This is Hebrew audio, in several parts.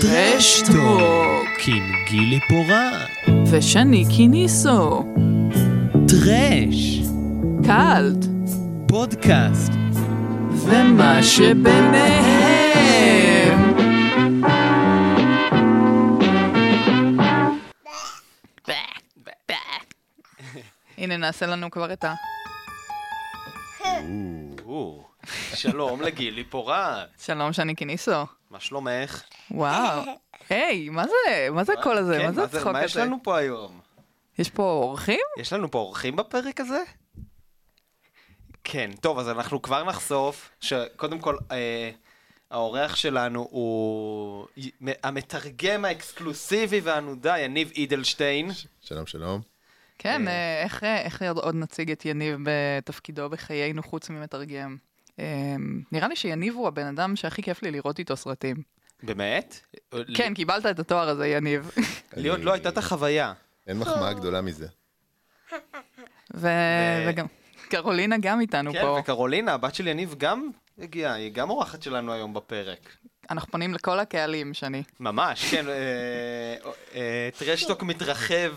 טרשטוק עם גילי פורט. ושני קיניסו טרש. קאלט פודקאסט. ומה שביניהם הנה נעשה לנו כבר את ה... שלום לגילי פורט, שלום שני קיניסו מה שלומך? וואו היי מה זה מה זה הקול הזה כן, מה זה הצחוק מה יש הזה לנו פה היום? יש פה אורחים יש לנו פה אורחים בפרק הזה? כן, טוב, אז אנחנו כבר נחשוף שקודם כל, אה, האורח שלנו הוא המתרגם האקסקלוסיבי והנודע, יניב אידלשטיין. שלום, שלום. כן אה. אה, איך אה, איך עוד נציג את יניב בתפקידו בחיינו חוץ ממתרגם. אה, נראה לי שיניב הוא הבן אדם שהכי כיף לי לראות איתו סרטים. באמת? כן, קיבלת את התואר הזה, יניב. לי עוד לא הייתה את החוויה. אין מחמאה גדולה מזה. ו- וגם, קרולינה גם איתנו כן, פה. וקרולינה, הבת של יניב גם הגיעה, היא גם אורחת שלנו היום בפרק. אנחנו פונים לכל הקהלים, שני. ממש, כן, אה, אה, טרשטוק מתרחב,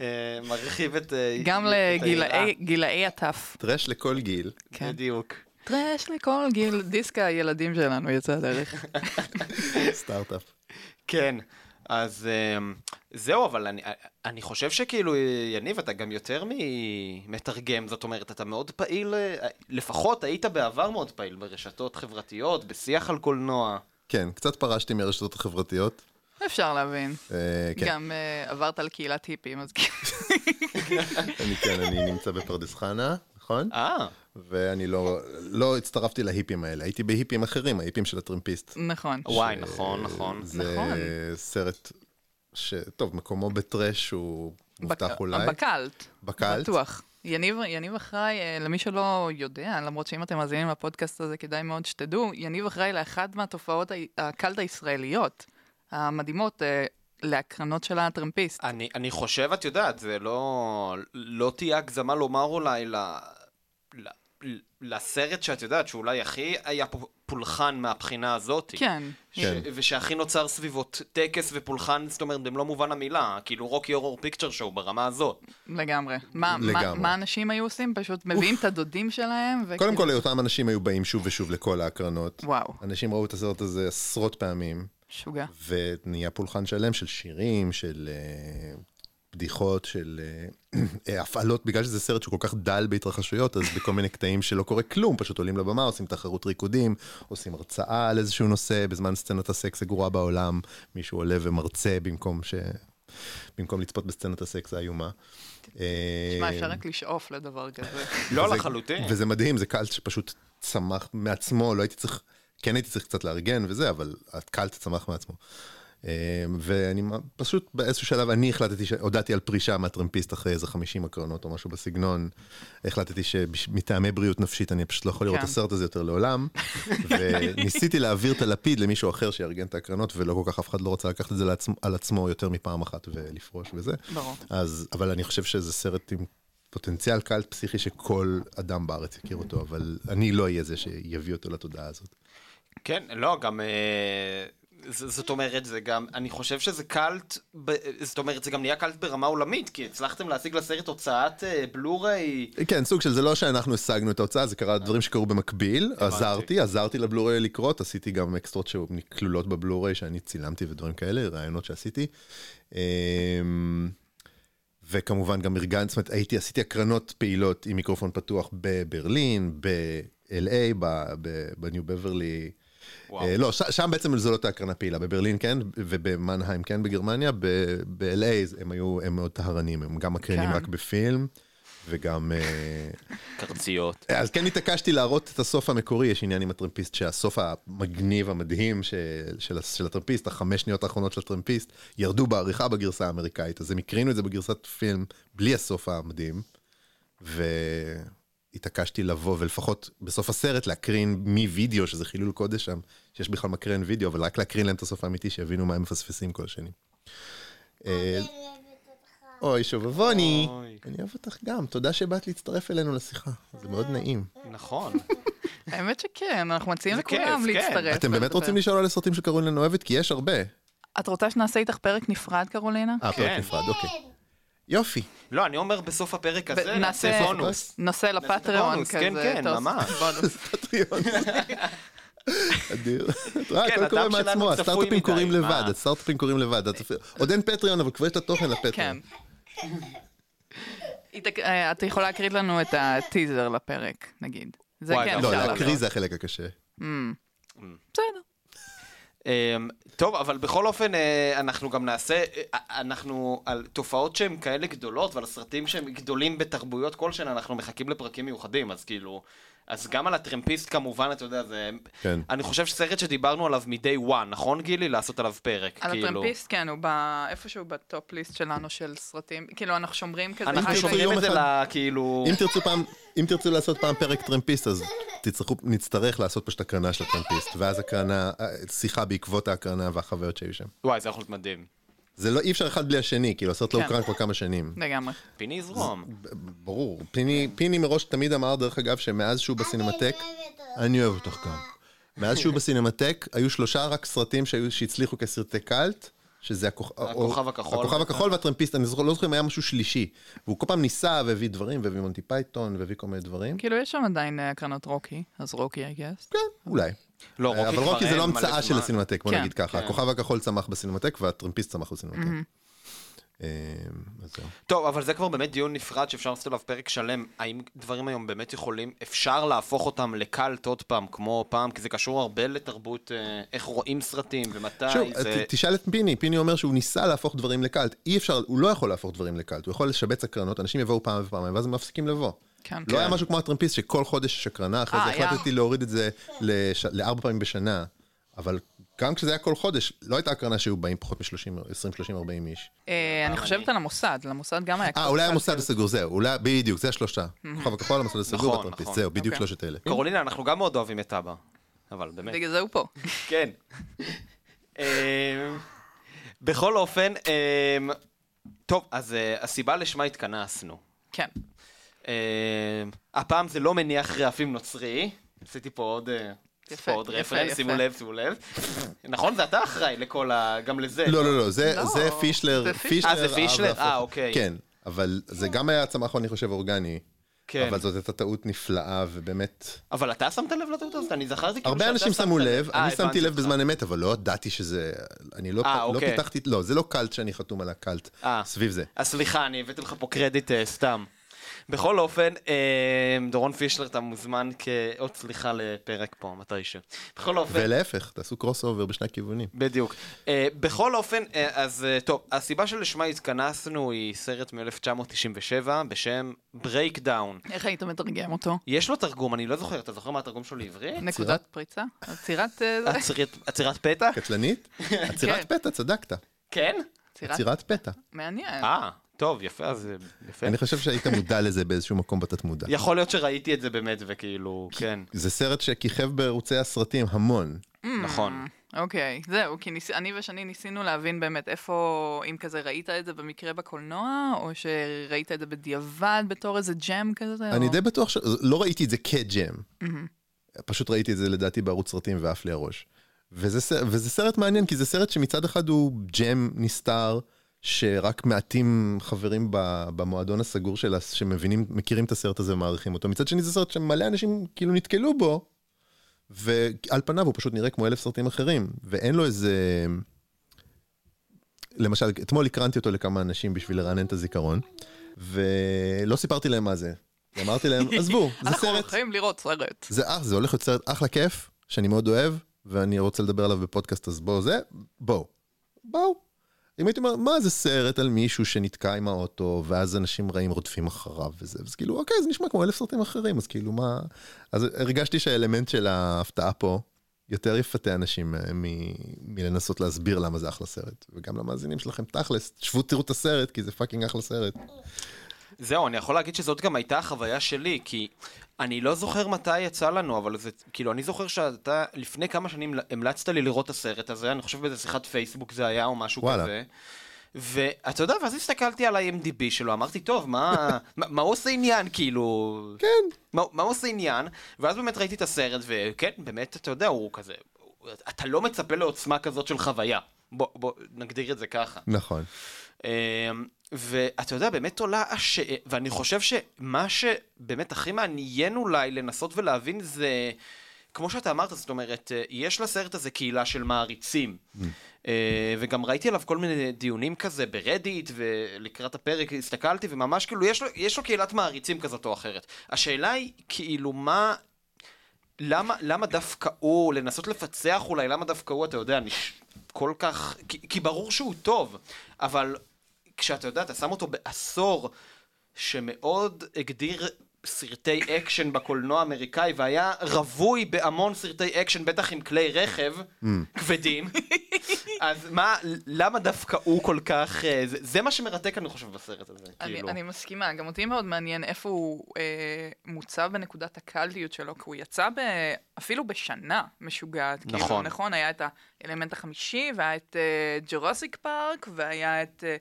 אה, מרחיב את... אה, גם. לגילאי הטף. טרש לכל גיל. כן. בדיוק. טרש לכל גיל, דיסק הילדים שלנו יצא דרך. סטארט-אפ. כן, אז אה, זהו, אבל אני, אני חושב שכאילו, יניב, אתה גם יותר ממתרגם, זאת אומרת, אתה מאוד פעיל, אה, לפחות היית בעבר מאוד פעיל ברשתות חברתיות, בשיח על קולנוע. כן, קצת פרשתי מהרשתות החברתיות. אפשר להבין. אה, כן, גם אה, עברת על קהילת היפים, אז כאילו, אני כן, אני נמצא בפרדס חנה, נכון? אה, ואני לא לא הצטרפתי להיפים האלה, הייתי בהיפים אחרים, ההיפים של הטרמפיסט. נכון. וואי, נכון, נכון. זה נכון. סרט ש... טוב, מקומו בטרש הוא מובטח בק- אולי. בקלט. בקלט. בטוח. יניב, יניב אחראי, אה, למי שלא יודע, למרות שאם אתם מאזינים לפודקאסט הזה, כדאי מאוד שתדעו, יניב אחראי לאחת מהתופעות ה- הקלט הישראליות המדהימות אה, להקרנות של הטרמפיסט. אני, אני חושב, את יודעת, זה לא, לא תהיה הגזמה לומר אולי ל, ל, ל, לסרט שאת יודעת, שאולי הכי היה פולחן מהבחינה הזאת. כן. ש- כן. ושהכי נוצר סביבו טקס ופולחן, זאת אומרת, במלוא מובן המילה, כאילו רוקי הורור פיקצ'ר שואו ברמה הזאת. לגמרי. מה, מה, לגמרי. מה אנשים היו עושים? פשוט מביאים את הדודים שלהם? וכאילו- קודם כל, אותם אנשים היו באים שוב ושוב לכל ההקרנות. וואו, אנשים ראו את הסרט הזה עשרות פעמים. שוגע. ונהיה פולחן שלם של שירים, של uh, בדיחות, של uh, הפעלות, בגלל שזה סרט שהוא כל כך דל בהתרחשויות, אז בכל מיני קטעים שלא קורה כלום, פשוט עולים לבמה, עושים תחרות ריקודים, עושים הרצאה על איזשהו נושא, בזמן סצנת הסקס הגרועה בעולם, מישהו עולה ומרצה במקום ש... במקום לצפות בסצנת הסקס האיומה. תשמע, אה, אפשר רק לשאוף לדבר כזה. לא לחלוטין. וזה מדהים, זה קאלט שפשוט צמח מעצמו, לא הייתי צריך, כן הייתי צריך קצת לארגן וזה, אבל הקאלט צמח מעצמו. אה, ואני פשוט באיזשהו שלב אני החלטתי, הודעתי על פרישה מהטרמפיסט אחרי איזה 50 הקרנות או משהו בסגנון. החלטתי שמטעמי בריאות נפשית אני פשוט לא יכול לראות את כן. הסרט הזה יותר לעולם. וניסיתי להעביר את הלפיד למישהו אחר שיארגן את ההקרנות, ולא כל כך אף אחד לא רוצה לקחת את זה לעצמו, על עצמו יותר מפעם אחת ולפרוש וזה. ברור. אז, אבל אני חושב שזה סרט עם פוטנציאל קלט פסיכי שכל אדם בארץ יכיר אותו, אבל אני לא אהיה זה שיביא אותו לתודעה הזאת. כן, לא, גם... אה, זאת אומרת, זה גם, אני חושב שזה קאלט, זאת אומרת, זה גם נהיה קאלט ברמה עולמית, כי הצלחתם להשיג לסרט הוצאת אה, בלוריי. כן, סוג של זה לא שאנחנו השגנו את ההוצאה, זה קרה דברים שקרו במקביל, עזרתי, עזרתי לבלוריי לקרות, עשיתי גם אקסטרות שכלולות בבלוריי שאני צילמתי ודברים כאלה, רעיונות שעשיתי. אמ, וכמובן גם ארגן, זאת אומרת, הייתי, עשיתי הקרנות פעילות עם מיקרופון פתוח בברלין, ב-LA, בניו בברלי. וואו. אה, לא, ש- שם בעצם זו לא הייתה הקרנה פעילה, בברלין כן, ובמנהיים כן בגרמניה, ב-LA הם היו, הם מאוד טהרנים, הם גם מקרינים כן. רק בפילם, וגם... אה, קרציות. אז כן התעקשתי להראות את הסוף המקורי, יש עניין עם הטרמפיסט, שהסוף המגניב המדהים של, של, של הטרמפיסט, החמש שניות האחרונות של הטרמפיסט, ירדו בעריכה בגרסה האמריקאית, אז הם הקרינו את זה בגרסת פילם בלי הסוף המדהים, והתעקשתי לבוא ולפחות בסוף הסרט להקרין מווידאו, שזה חילול קודש שם, שיש בכלל מקרן וידאו, אבל רק להקרין להם את הסוף האמיתי, שיבינו מה הם מפספסים כל השני. אה, אוי, שובבוני. אני אוהב אותך גם, תודה שבאת להצטרף אלינו לשיחה, זה מאוד נעים. נכון. האמת שכן, אנחנו מציעים לכולם כן. להצטרף. אתם באמת. רוצים לשאול על הסרטים שקרולינה אוהבת? כי יש הרבה. את רוצה שנעשה איתך פרק נפרד, קרולינה? אה, פרק כן. נפרד, אוקיי. יופי. לא, אני אומר בסוף הפרק הזה נעשה נעשה- בונוס. נושא לפטריון בונוס, כזה. כן, כן, ממש. פטריון. אדיר. אתה רואה, כן, הכל קורה מעצמו, הסטארט-אפים קורים? לבד, הסטארט-אפים קורים לבד. את- עוד אין פטריון, אבל כבר יש את התוכן כן. לפטריון. אה, את יכולה להקריא לנו את הטיזר לפרק, נגיד. זה כן, לא, לא, אפשר להקריא לעשות. זה החלק הקשה. אמ, בסדר. טוב, אבל בכל אופן, אה, אנחנו גם נעשה, אה, אנחנו על תופעות שהן כאלה גדולות, ועל סרטים שהם גדולים בתרבויות כלשהן, אנחנו מחכים לפרקים מיוחדים, אז כאילו, אז גם על הטרמפיסט כמובן, אתה יודע, זה... כן. אני חושב שסרט שדיברנו עליו מ-day one, נכון גילי? לעשות עליו פרק, על כאילו. הטרמפיסט, כן, הוא ב- איפשהו בטופ ליסט שלנו של סרטים. כאילו, אנחנו שומרים כזה. אנחנו שומרים את זה ל... כאילו... אם תרצו פעם, אם תרצו לעשות פעם פרק טרמפיסט, אז תצטרכו, נצטרך לעשות פשוט הקרנה של הטרמפיסט, ואז הקרנה, שיחה בעקבות ההקרנה והחוויות שהיו שם. וואי, זה יכול להיות מדהים. זה לא, אי אפשר אחד בלי השני, כאילו הסרט לא כן. הוקרן כבר כמה שנים. לגמרי. פיני יזרום. ברור. פיני, פיני מראש תמיד אמר, דרך אגב, שמאז שהוא בסינמטק, אני אוהב אותך גם. מאז שהוא בסינמטק, היו שלושה רק סרטים שהצליחו כסרטי קאלט, שזה הכוכ... הכוכב הכחול. הכוכב הכחול והטרמפיסט, אני זוכר, לא זוכר אם היה משהו שלישי. והוא כל פעם ניסה והביא דברים, והביא מונטי פייתון, והביא כל מיני דברים. כאילו, יש שם עדיין אה, הקרנות רוקי, אז רוקי, I guess. כן, אולי. לא, רוקי אבל רוקי זה לא המצאה של. הסינמטק, בוא כן, נגיד ככה. כן. הכוכב הכחול צמח בסינמטק והטרמפיסט צמח בסינמטק. זהו. טוב, אבל זה כבר באמת דיון נפרד שאפשר לעשות עליו פרק שלם. האם דברים היום באמת יכולים, אפשר להפוך אותם לקאלט עוד פעם, כמו פעם, כי זה קשור הרבה לתרבות, אה, איך רואים סרטים ומתי שוב, זה... תשאל את פיני, פיני אומר שהוא ניסה להפוך דברים לקאלט. אי אפשר, הוא לא יכול להפוך דברים לקאלט, הוא יכול לשבץ הקרנות, אנשים יבואו פעם ופעמיים, ואז הם מפסיקים לבוא. כן. לא היה משהו כמו הטרמפיסט שכל חודש יש הקרנה, אחרי אה, זה היה. החלטתי להוריד את זה לש- לארבע פעמים בשנה, אבל גם כשזה היה כל חודש, לא הייתה הקרנה שהיו באים פחות מ-30, 20, 30, 40 איש. אה, אני חושבת על המוסד, למוסד גם היה אה, אולי המוסד כזה. הסגור, זהו, אולי, בדיוק, זה השלושה. כוכב הכחול, המוסד הסגור נכון, והטרמפיסט, נכון. זהו, בדיוק אוקיי. שלושת אלה. קרולינה, אנחנו גם מאוד אוהבים את אבא. אבל באמת. בגלל זה הוא פה. כן. אמ, בכל אופן, אמ, טוב, אז אה, הסיבה לשמה התכנסנו. כן. הפעם זה לא מניח רעפים נוצרי. עשיתי פה עוד... יפה, רפרנס. שימו לב, שימו לב. נכון, זה אתה אחראי לכל ה... גם לזה. לא, לא, לא, זה לא, זה פישלר. אה, זה פישלר? אה, אוקיי. כן, אבל זה גם היה צמח, אני חושב, אורגני. כן. אבל זאת הייתה טעות נפלאה, ובאמת... אבל אתה שמת לב לטעות הזאת? אני זכרתי כאילו הרבה אנשים שמו לב, אה, אני שמתי לב. בזמן אמת, אבל לא ידעתי שזה... אני לא אה, לא אוקיי. פיתחתי... לא, זה לא קאלט שאני חתום על הקאלט. אה. סביב זה. אז סליחה, אני הבאתי לך פה קרדיט סתם. בכל אופן, אה, דורון פישלר, אתה מוזמן כאות סליחה לפרק פה, מתישהו. בכל אופן, ולהפך, תעשו crossover בשני הכיוונים. בדיוק. אה, בכל אופן, אה, אז טוב, הסיבה שלשמה התכנסנו היא סרט מ-1997 בשם ברייקדאון. איך היית מתרגם אותו? יש לו תרגום, אני לא זוכר, אתה זוכר מה התרגום שלו לעברית? נקודת פריצה? עצירת... עצירת- פתע? קטלנית? עצירת כן. פתע, צדקת. כן? עצירת פתע. מעניין. אה, טוב, יפה, אז אה, יפה. אני חושב שהיית מודע לזה באיזשהו מקום בתת מודע. יכול להיות שראיתי את זה באמת, וכאילו, כן, זה סרט שכיכב בערוצי הסרטים המון. נכון. אוקיי, זהו, כי ניס... אני ושני ניסינו להבין באמת איפה, אם כזה ראית את זה במקרה בקולנוע, או שראית את זה בדיעבד בתור איזה ג'ם כזה? אני או... די בטוח ש... לא ראיתי את זה כג'ם. פשוט ראיתי את זה לדעתי בערוץ סרטים ועף לי הראש. וזה, וזה סרט מעניין, כי זה סרט שמצד אחד הוא ג'ם נסתר, שרק מעטים חברים במועדון הסגור שלה, שמבינים, מכירים את הסרט הזה ומעריכים אותו. מצד שני זה סרט שמלא אנשים כאילו נתקלו בו, ועל פניו הוא פשוט נראה כמו אלף סרטים אחרים, ואין לו איזה... למשל, אתמול הקרנתי אותו לכמה אנשים בשביל לרענן את הזיכרון, ולא סיפרתי להם מה זה. אמרתי להם, עזבו, זה אנחנו סרט, הולכים לראות סרט. זה אח, זה הולך להיות סרט אחלה כיף, שאני מאוד אוהב, ואני רוצה לדבר עליו בפודקאסט, אז בואו זה, בואו. בואו. אם הייתי אומר, מה זה סרט על מישהו שנתקע עם האוטו, ואז אנשים רעים רודפים אחריו וזה, אז כאילו, אוקיי, זה נשמע כמו אלף סרטים אחרים, אז כאילו, מה... אז הרגשתי שהאלמנט של ההפתעה פה יותר יפתה אנשים אה, מ- מלנסות להסביר למה זה אחלה סרט. וגם למאזינים שלכם, תכלס, שבו תראו את הסרט, כי זה fucking אחלה סרט. זהו, אני יכול להגיד שזאת גם הייתה החוויה שלי, כי אני לא זוכר מתי יצא לנו, אבל זה, כאילו, אני זוכר שאתה לפני כמה שנים המלצת לי לראות את הסרט הזה, אני חושב באיזה שיחת פייסבוק זה היה או משהו וואלה. כזה. ואתה יודע, ואז הסתכלתי על ה-IMDb שלו, אמרתי, טוב, מה, מה, מה עושה עניין, כאילו... כן. מה, מה עושה עניין? ואז באמת ראיתי את הסרט, וכן, באמת, אתה יודע, הוא כזה... אתה לא מצפה לעוצמה כזאת של חוויה. בוא, בוא, נגדיר את זה ככה. נכון. ואתה יודע, באמת עולה הש... ואני חושב שמה שבאמת הכי מעניין אולי לנסות ולהבין זה, כמו שאתה אמרת, זאת אומרת, יש לסרט הזה קהילה של מעריצים. אה, וגם ראיתי עליו כל מיני דיונים כזה ברדיט, ולקראת הפרק הסתכלתי, וממש כאילו, יש לו, יש לו קהילת מעריצים כזאת או אחרת. השאלה היא, כאילו, מה... למה, למה דווקא הוא, לנסות לפצח אולי, למה דווקא הוא, אתה יודע, נש... כל כך... כי, כי ברור שהוא טוב, אבל כשאתה יודע, אתה שם אותו בעשור שמאוד הגדיר סרטי אקשן בקולנוע האמריקאי, והיה רווי בהמון סרטי אקשן, בטח עם כלי רכב כבדים, אז מה, למה דווקא הוא כל כך... אה, זה, זה מה שמרתק, אני חושב, בסרט הזה, אני, כאילו. אני מסכימה, גם אותי מאוד מעניין איפה הוא אה, מוצב בנקודת הקאלטיות שלו, כי הוא יצא ב, אפילו בשנה משוגעת. כאילו, נכון. נכון, היה את האלמנט החמישי, והיה את אה, ג'רוסיק פארק, והיה את אה,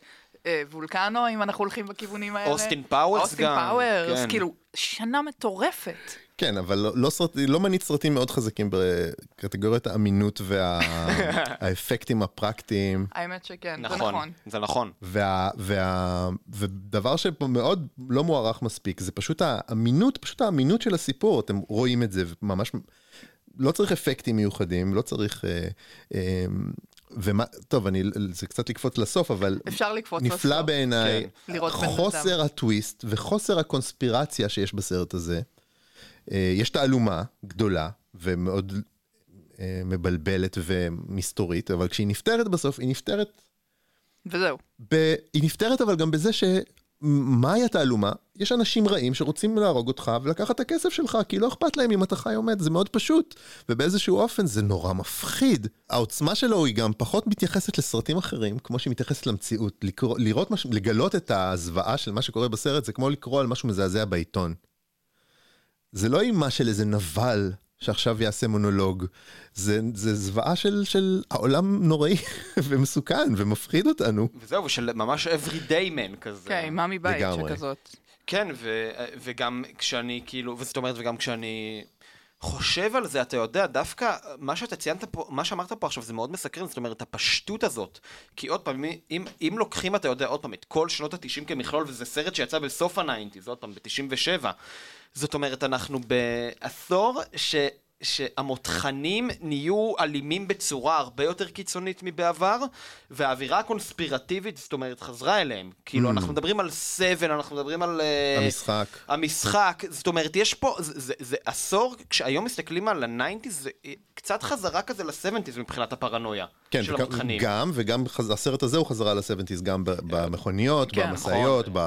וולקנו, אם אנחנו הולכים בכיוונים האלה. אוסטין פאוורס אוסטין גם, פאוורס, כן. כאילו, שנה מטורפת. כן, אבל לא, לא, סרט, לא מנית סרטים מאוד חזקים בקטגוריית האמינות והאפקטים הפרקטיים. האמת שכן, זה נכון, נכון. זה נכון. וה, וה, ודבר שמאוד לא מוערך מספיק, זה פשוט האמינות, פשוט האמינות של הסיפור, אתם רואים את זה, ממש, לא צריך אפקטים מיוחדים, לא צריך, אה, אה, ומה, טוב, אני, זה קצת לקפוץ לסוף, אבל אפשר לקפוץ נפלא לסוף. בעיניי, כן. חוסר הטוויסט וחוסר הקונספירציה שיש בסרט הזה. אה, יש תעלומה גדולה ומאוד אה, מבלבלת ומסתורית, אבל כשהיא נפתרת בסוף, היא נפתרת וזהו. ב... היא נפתרת אבל גם בזה ש... מהי התעלומה? יש אנשים רעים שרוצים להרוג אותך ולקחת את הכסף שלך, כי לא אכפת להם אם אתה חי או מת, זה מאוד פשוט. ובאיזשהו אופן זה נורא מפחיד. העוצמה שלו היא גם פחות מתייחסת לסרטים אחרים, כמו שהיא מתייחסת למציאות. לקרוא, לראות מש... לגלות את הזוועה של מה שקורה בסרט, זה כמו לקרוא על משהו מזעזע בעיתון. זה לא אימה של איזה נבל שעכשיו יעשה מונולוג, זה, זה זוועה של, של העולם נוראי ומסוכן ומפחיד אותנו. וזהו, של ממש everyday man כזה. כן, אימה מבית לגמרי. שכזאת. כן, ו, וגם כשאני כאילו, וזאת אומרת, וגם כשאני חושב על זה, אתה יודע, דווקא מה שאתה ציינת פה, מה שאמרת פה עכשיו זה מאוד מסקרן, זאת אומרת, הפשטות הזאת. כי עוד פעם, אם, אם לוקחים, אתה יודע, עוד פעם, את כל שנות ה-90 כמכלול, וזה סרט שיצא בסוף ה-90, עוד פעם, ב-97, זאת אומרת, אנחנו בעשור ש... שהמותחנים נהיו אלימים בצורה הרבה יותר קיצונית מבעבר, והאווירה הקונספירטיבית, זאת אומרת, חזרה אליהם. כאילו, אנחנו מדברים על סבל, אנחנו מדברים על... אה, המשחק. המשחק, זאת אומרת, יש פה, זה, זה, זה עשור, כשהיום מסתכלים על ה-90's, זה קצת חזרה כזה ל-70's מבחינת הפרנויה כן, של המותחנים. גם, וגם חז- הסרט הזה הוא חזרה ל-70's, גם ב- במכוניות, כן, במשאיות, נכון.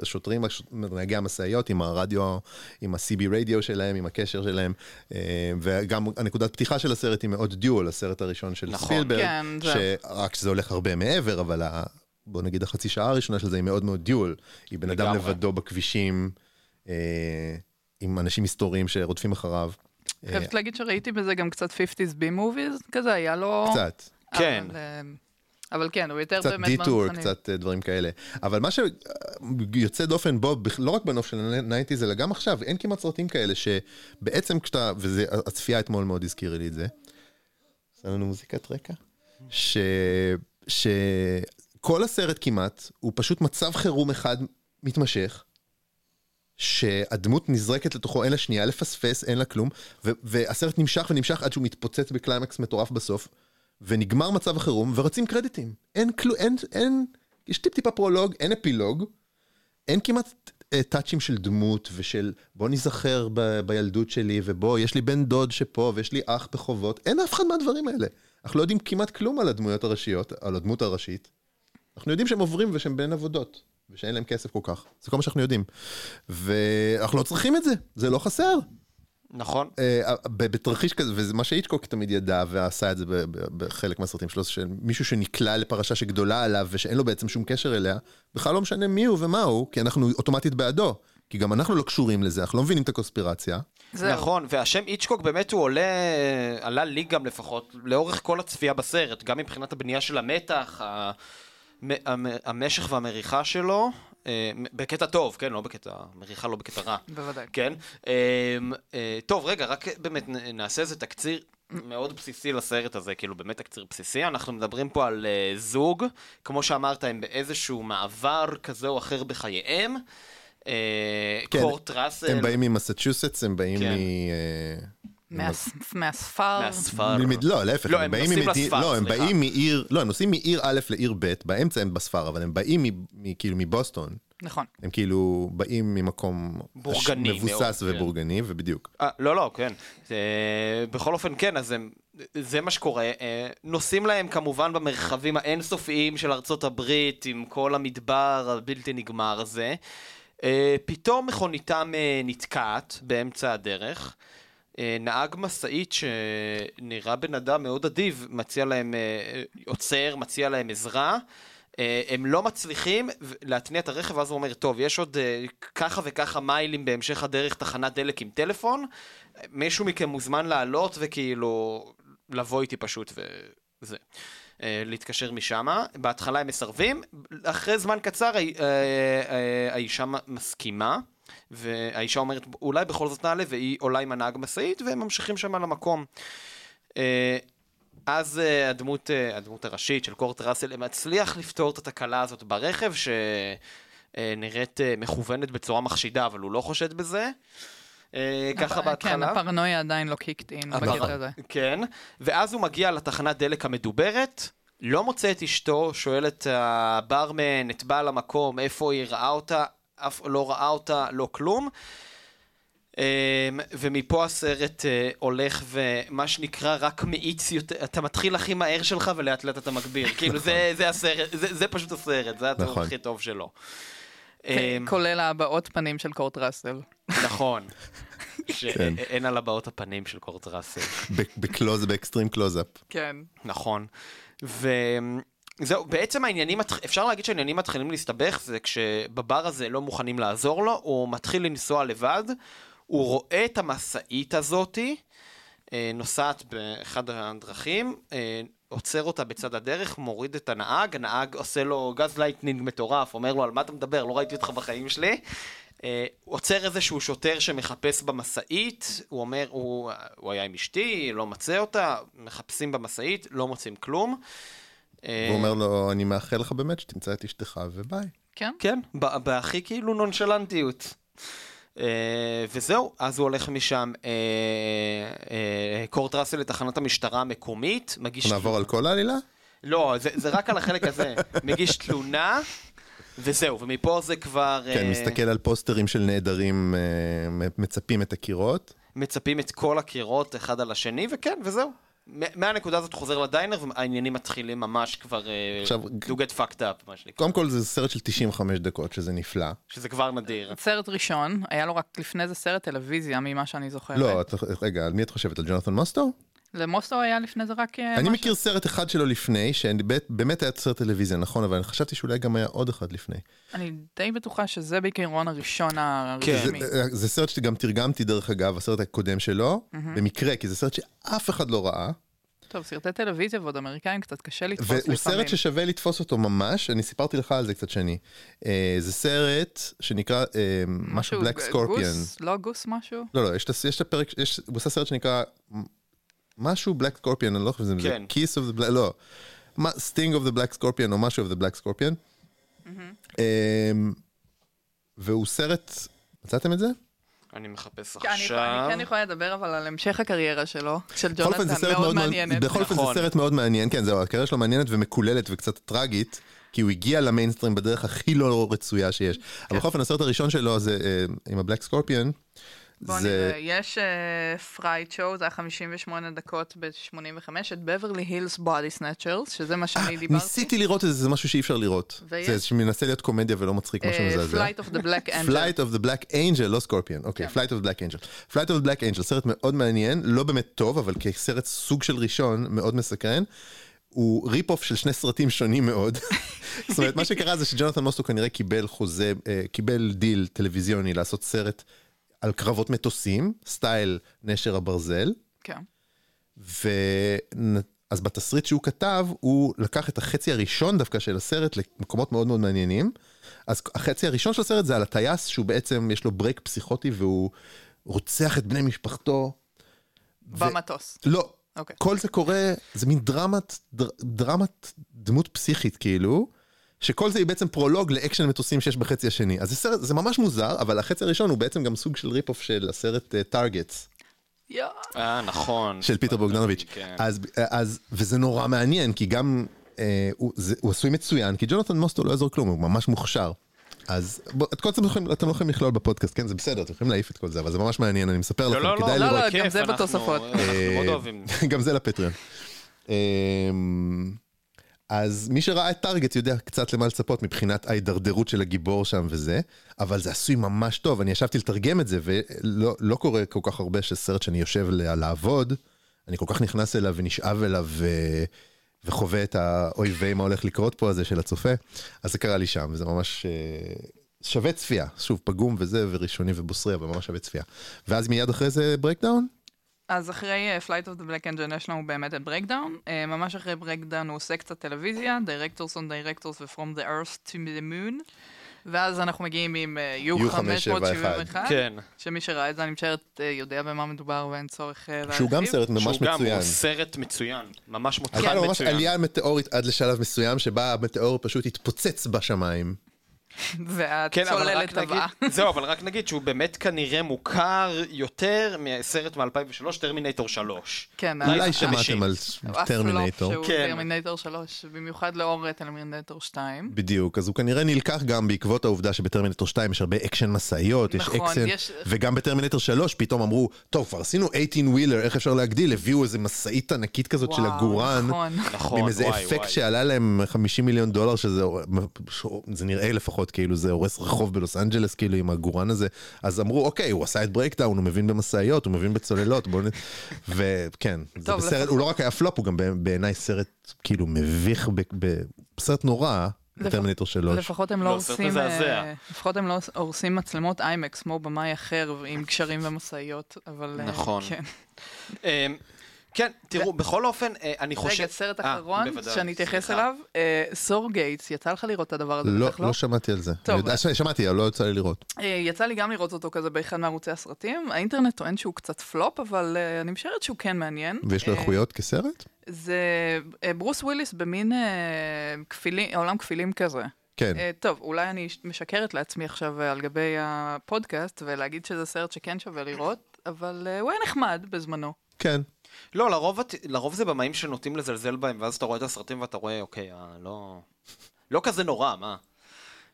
בשוטרים, נהגי המשאיות, עם הרדיו, עם ה-CB רדיו שלהם, עם הקשר שלהם, אה, וגם הנקודת פתיחה של הסרט היא מאוד דיול, הסרט הראשון של נכון. ספילברג, כן, זה- שרק שזה הולך הרבה מעבר, אבל ה- בוא נגיד החצי שעה הראשונה של זה היא מאוד מאוד דיול. היא בן אדם. לבדו בכבישים, אה, עם אנשים מסתוריים שרודפים אחריו. אה, חייבת להגיד שראיתי בזה גם קצת 50's B-movies כזה, היה לו... קצת. כן. אבל, אה, אבל כן, הוא יותר קצת באמת דיטור, מהמוכנים. קצת אה, דברים כאלה. אבל מה שיוצא דופן בו, לא רק בנוף של ה-90's, אלא גם עכשיו, אין כמעט סרטים כאלה שבעצם כשאתה, והצפייה אתמול מאוד הזכירה לי את זה, עושה לנו מוזיקת רקע, ש... שכל הסרט כמעט הוא פשוט מצב חירום אחד מתמשך, שהדמות נזרקת לתוכו, אין לה שנייה לפספס, אין לה כלום, והסרט נמשך ונמשך עד שהוא מתפוצץ בקליימקס מטורף בסוף, ונגמר מצב החירום, ורצים קרדיטים. אין כלום, אין, אין, יש טיפ טיפה פרולוג, אין אפילוג, אין כמעט אה, touchים של דמות ושל בוא נזכר ב- בילדות שלי, ובוא, יש לי בן דוד שם, ויש לי אח בחובות, אין אף אחד מהדברים האלה. אנחנו לא יודעים כמעט כלום על הדמויות הראשיות, על הדמות הראשית. אנחנו יודעים שהם עוברים ושהם בין עבודות, ושאין להם כסף כל כך. זה כל מה שאנחנו יודעים. ואנחנו לא צריכים את זה, זה לא חסר. נכון. ב- בתרחיש כזה, וזה מה שאיצ'קוק תמיד ידע ועשה את זה בחלק מהסרטים שלו, שמישהו שנקלע לפרשה שגדולה עליו ושאין לו בעצם שום קשר אליה, בכלל לא משנה מי הוא ומה הוא, כי אנחנו אוטומטית בעדו. כי גם אנחנו לא קשורים לזה, אנחנו לא מבינים את הקונספירציה. זהו. נכון, והשם איצ'קוק באמת הוא עולה, עלה לי גם לפחות, לאורך כל הצפייה בסרט, גם מבחינת הבנייה של המתח, המשך והמריחה שלו, בקטע טוב, כן, לא בקטע, מריחה לא בקטע רע. בוודאי. כן. אה, אה, טוב, רגע, רק באמת נעשה איזה תקציר מאוד בסיסי לסרט הזה, כאילו באמת תקציר בסיסי. אנחנו מדברים פה על אה, זוג, כמו שאמרת, הם באיזשהו מעבר כזה או אחר בחייהם. אה, כן, קורט ראסל. הם באים ממסצ'וסטס, הם באים כן. מ... אה, מהס- מהספר. מהספר. לא, להפך, לא, הם באים נוסעים ממדי- לספר, לא, הם. באים מעיר, לא, הם נוסעים מעיר א' לעיר ב', באמצע הם בספר, אבל הם באים כאילו מבוסטון. נכון. הם כאילו באים ממקום בורגני מבוסס מאוד, כן. ובורגני, ובדיוק. אה, לא, לא, כן. בכל אופן, כן, אז הם, זה מה שקורה. אה, נוסעים להם כמובן במרחבים האינסופיים של ארצות הברית, עם כל המדבר הבלתי נגמר הזה. אה, פתאום מכוניתם נתקעת באמצע הדרך. אה, נהג משאית שנראה בן אדם מאוד אדיב, מציע להם, אה, עוצר, מציע להם עזרה. אה, הם לא מצליחים להתניע את הרכב, ואז הוא אומר, טוב, יש עוד אה, ככה וככה מיילים בהמשך הדרך תחנת דלק עם טלפון, מישהו מכם מוזמן לעלות וכאילו לבוא איתי פשוט וזה. אה, להתקשר משם, בהתחלה הם מסרבים, אחרי זמן קצר הא- אה, אה, האישה מסכימה, והאישה אומרת אולי בכל זאת נעלה, והיא עולה עם הנהג משאית, והם ממשיכים שם למקום. אה, אז אה, הדמות, אה, הדמות הראשית של קורט ראסל מצליח לפתור את התקלה הזאת ברכב, שנראית מכוונת בצורה מחשידה, אבל הוא לא חושד בזה. ככה הפ- בהתחלה. כן, הפרנויה עדיין לא קיקט אין בקטע הזה. כן, ואז הוא מגיע לתחנת דלק המדוברת, לא מוצא את אשתו, שואל את הברמן, את בעל המקום, איפה היא ראה אותה, אף לא ראה אותה, לא כלום. אמ, ומפה הסרט אה, הולך ומה שנקרא רק מאיץ יותר, אתה מתחיל הכי מהר שלך ולאט לאט אתה מגביר, כאילו זה, זה הסרט, זה, זה פשוט הסרט, זה הטוב נכון. הכי טוב שלו. כן, אמ, כולל הבעות פנים של קורט ראסל. נכון, כן. שאין על הבעות הפנים של קורט ראסל. ב close, ב extreme close-up. כן. נכון. וזהו, בעצם העניינים, אפשר להגיד שהעניינים מתחילים להסתבך, זה כשבבר הזה לא מוכנים לעזור לו, הוא מתחיל לנסוע לבד, הוא רואה את המשאית הזאתי, אה, נוסעת באחד הדרכים, אה, עוצר אותה בצד הדרך, מוריד את הנהג, הנהג עושה לו גז לייטנינג מטורף, אומר לו על מה אתה מדבר, לא ראיתי אותך בחיים שלי. אה, עוצר איזשהו שוטר שמחפש במשאית, הוא אומר, הוא, הוא היה עם אשתי, לא מצא אותה, מחפשים במשאית, לא מוצאים כלום. אה, הוא אומר לו, אני מאחל לך באמת שתמצא את אשתך, וביי. כן? כן, בהכי כאילו נונשלנטיות. אה, וזהו, אז הוא הולך משם, אה, אה, קורט ראסל לתחנת המשטרה המקומית, מגיש... נעבור על כל העלילה? לא, זה, זה רק על החלק הזה. מגיש תלונה, וזהו, ומפה זה כבר... כן, מסתכל על פוסטרים של נעדרים, מצפים את הקירות. מצפים את כל הקירות אחד על השני, וכן, וזהו. מהנקודה הזאת חוזר לדיינר, והעניינים מתחילים ממש כבר אה, עכשיו, to get fucked up, מה שנקרא. קודם כל זה סרט של 95 דקות, שזה נפלא. שזה כבר נדיר. סרט ראשון, היה לו רק לפני זה סרט טלוויזיה, ממה שאני זוכרת. לא, את- רגע, על מי את חושבת? על ג'ונתן מוסטו? למוסטו היה לפני זה רק... אה, אני משהו. מכיר סרט אחד שלו לפני, שבאמת היה סרט טלוויזיה, נכון, אבל אני חשבתי שאולי גם היה עוד אחד לפני. אני די בטוחה שזה בעיקרון הראשון כן. הרשמי. זה, זה סרט שגם תרגמתי דרך אגב, הסרט הקודם שלו, במקרה, כי זה סרט שאף אחד לא ראה, טוב, סרטי טלוויזיה ועוד אמריקאים קצת קשה לתפוס והוא לפעמים. סרט ששווה לתפוס אותו ממש, אני סיפרתי לך על זה קצת שני. אה, זה סרט שנקרא אה, משהו Black Scorpion. גוס? לא גוס משהו? לא, לא, יש את ה- יש את הפרק, יש- הוא עושה סרט שנקרא משהו Black Scorpion, אני לא חושב שזה כן. Kiss of the Black, לא. Sting of the Black Scorpion או משהו of the Black Scorpion. והוא סרט, מצאתם את זה? אני מחפש כן, אני- עכשיו. אני כן יכולה לדבר אבל על המשך הקריירה שלו, של ג'ונתן, מאוד מעניינת. בכל אופן זה נכון. סרט מאוד מעניין, כן זהו, הקריירה שלו מעניינת ומקוללת וקצת טרגית, כי הוא הגיע למיינסטרים בדרך הכי לא רצויה שיש. אבל בכל אופן הסרט הראשון שלו זה אה, עם ה Black Scorpion. בוא זה- נראה, יש Fright Show, זה היה 58 דקות ב-85, את Beverly Hills Bodysnatchers, שזה מה שאני דיברתי. ניסיתי לראות את זה, זה משהו שאי אפשר לראות. ויש- זה שמנסה להיות קומדיה ולא מצחיק, משהו מזעזע. Flight of the Black Angel. Flight of the Black Angel, לא סקורפיון, אוקיי. Flight of the Black Angel. Flight of the Black Angel, סרט מאוד מעניין, לא באמת טוב, אבל כסרט סוג של ראשון, מאוד מסקרן. הוא rip-off של שני סרטים שונים מאוד. זאת אומרת, מה שקרה זה שג'ונתן מוסטו כנראה קיבל חוזה, אה, קיבל דיל טלוויזיוני לעשות סרט על קרבות מטוסים, סטייל נשר הברזל, כן. אז בתסריט שהוא כתב, הוא לקח את החצי הראשון דווקא של הסרט למקומות מאוד מאוד מעניינים. אז החצי הראשון של הסרט זה על הטייס, שהוא בעצם, יש לו break פסיכוטי והוא רוצח את בני משפחתו. במטוס. לא, אוקיי. כל זה קורה, זה מין דרמת, דר, דרמת דמות פסיכית כאילו, שכל זה היא בעצם פרולוג לאקשן מטוסים שיש בחצי השני. אז זה סרט, זה ממש מוזר, אבל החצי הראשון הוא בעצם גם סוג של rip-off של הסרט Targets. יואו. אה, נכון. של פיטר בוגדנוביץ'. כן. אז, אז, וזה נורא מעניין, כי גם, אה, הוא, זה, הוא עשוי מצוין, כי ג'ונתן מוסטו לא יעזור כלום, הוא ממש מוכשר. אז בוא, את כל זה אתם לא יכולים לכלול בפודקאסט, כן, זה בסדר, אתם יכולים להעיף את כל זה, אבל זה ממש מעניין, אני מספר לא, לכם, לא, לא, כדאי לא, לראות. לא, כיף, גם זה בתוספות. אנחנו מאוד אוהבים. גם זה לפטריון. אז מי שראה את טארגט יודע קצת למה לצפות מבחינת ההידרדרות של הגיבור שם וזה, אבל זה עשוי ממש טוב, אני ישבתי לתרגם את זה, ולא לא קורה כל כך הרבה שסרט שאני יושב לעבוד, אני כל כך נכנס אליו ונשאב אליו ו... וחווה את האוי ויי מה הולך לקרות פה הזה של הצופה, אז זה קרה לי שם, וזה ממש אה, שווה צפייה, שוב פגום וזה, וראשוני ובוסרי, אבל ממש שווה צפייה. ואז מיד אחרי זה ברייקדאון? אז אחרי uh, Flight of the Black Angel יש לנו באמת את Breakdown. Uh, ממש אחרי Breakdown הוא עושה קצת טלוויזיה, Directors on Directors ו-From the Earth to the Moon. ואז אנחנו מגיעים עם uh, U571, כן. שמי שראה את זה, אני משערת, יודע במה מדובר ואין צורך להרחיב. שהוא גם סרט ממש שהוא גם, מצוין. הוא סרט מצוין. ממש מוצלח הייתה לו ממש מצוין. עלייה מטאורית עד לשלב מסוים שבה המטאור פשוט התפוצץ בשמיים. כן, אבל רק והצוללת טבעה. נגיד, זהו, אבל רק נגיד שהוא באמת כנראה מוכר יותר מהסרט מ-2003, טרמינטור 3. כן, אולי שמעתם על טרמינטור. שהוא כן. טרמינטור 3, במיוחד לאור טרמינטור 2. בדיוק, אז הוא כנראה נלקח גם בעקבות העובדה שבטרמינטור 2 יש הרבה אקשן משאיות, יש נכון, אקשן, יש- וגם בטרמינטור 3 פתאום אמרו, טוב, כבר עשינו 18 wheeler, איך אפשר להגדיל? הביאו איזה משאית ענקית כזאת של הגורן. נכון. נכון, עם איזה אפקט. שעלה להם 50 מיליון דולר, שזה זה נראה לפחות כאילו זה הורס רחוב בלוס אנג'לס, כאילו עם הגורן הזה. אז אמרו, אוקיי, הוא עשה את Breakdown, הוא מבין במשאיות, הוא מבין בצוללות, בואו נ... וכן, זה בסרט, הוא לא רק היה פלופ, הוא גם בעיניי סרט כאילו מביך, ב- ב- סרט נורא, בטרמינטור 3. לפחות הם לא לא, הורסים. אה, לפחות הם לא הורסים מצלמות איימקס כמו במאי אחר עם גשרים ומשאיות, אבל אה, נכון. כן. תראו, בכל אופן, אה, אני חושב... רגע, סרט אה, אחרון בוודאי, שאני אתייחס. אליו, אה, Surrogates, יצא לך לראות את הדבר הזה? לא, בטח לא שמעתי על זה. טוב. אני יודע ששמעתי, אבל לא יצא לי לראות. אה, יצא לי גם לראות אותו כזה באחד מערוצי הסרטים. האינטרנט טוען שהוא קצת פלופ, אבל אה, אני משערת שהוא כן מעניין. ויש לו אה, איכויות כסרט? זה אה, ברוס וויליס במין אה, עולם כפילים כזה. כן. אה, טוב, אולי אני משקרת לעצמי עכשיו אה, על גבי הפודקאסט, ולהגיד שזה סרט שכן שווה לראות, אבל אה, הוא היה נחמד בזמנו. כן. לא, לרוב, את- לרוב זה במאים שנוטים לזלזל בהם, ואז אתה רואה את הסרטים ואתה רואה, אוקיי, אה, לא... לא כזה נורא, מה?